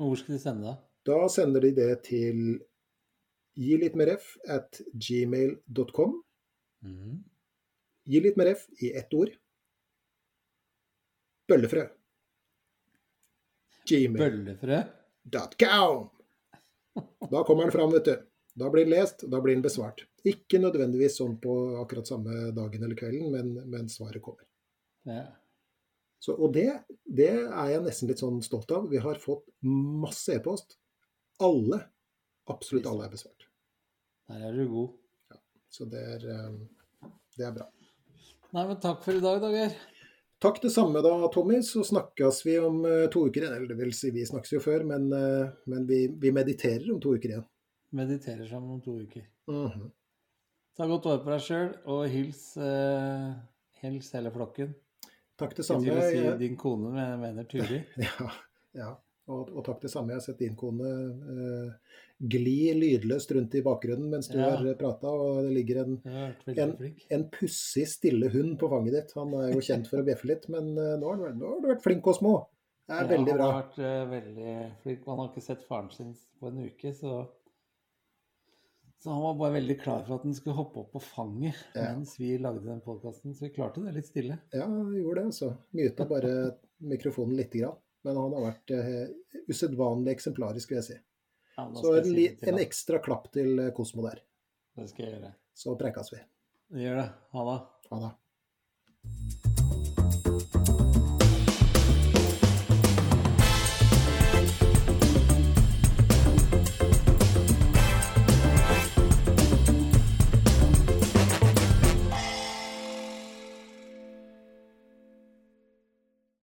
Og Hvor skal de sende det? Da sender de det til gi litt mer f at gmail.com. Mm. Gi litt mer f i ett ord. Bøllefrø. Bøllefrø.com. Da kommer den fram, vet du. Da blir den lest, da blir den besvart. Ikke nødvendigvis sånn på akkurat samme dagen eller kvelden, men, men svaret kommer. Ja. Så, og det, det, er jeg nesten litt sånn stolt av. Vi har fått masse e-post. Alle, absolutt alle, er besvart. Der er du god. Ja, så det er, eh, det er bra. Nei, men takk for i dag, Dager. Takk det samme da, Tommy. Så snakkes vi om uh, to uker igjen. Eller det vil si, vi snakkes jo før, men, uh, men vi, vi, mediterer om to uker igjen. Mediterer sammen om to uker. Mm -hmm. Ta godt vare på deg sjøl, og hils, uh, hils hele flokken. Takk det samme. Jeg si din kone, men jeg mener Turi. ja, ja. Og, og, takk det samme. Jeg har sett din kone eh, gli lydløst rundt i bakgrunnen mens du ja. har prata, og det ligger en, en, en pussig, stille hund på fanget ditt. Han er jo kjent for å bjeffe litt, men eh, nå, har, nå, har, du vært flink og små. Det er ja, veldig bra. Han har vært uh, veldig flink. Man har ikke sett faren sin på en uke, så så han var bare veldig klar for at han skulle hoppe opp på fanget ja. mens vi lagde den podkasten. Så vi klarte det litt stille. Ja, vi gjorde det, altså. Myta bare mikrofonen lite grann. Men han har vært uh, usedvanlig eksemplarisk, vil jeg si. Ja, så en, si en, ekstra klapp til eh, Kosmo der. Det skal jeg gjøre. Så prekas vi. Vi gjør det. Ha det. Ha det.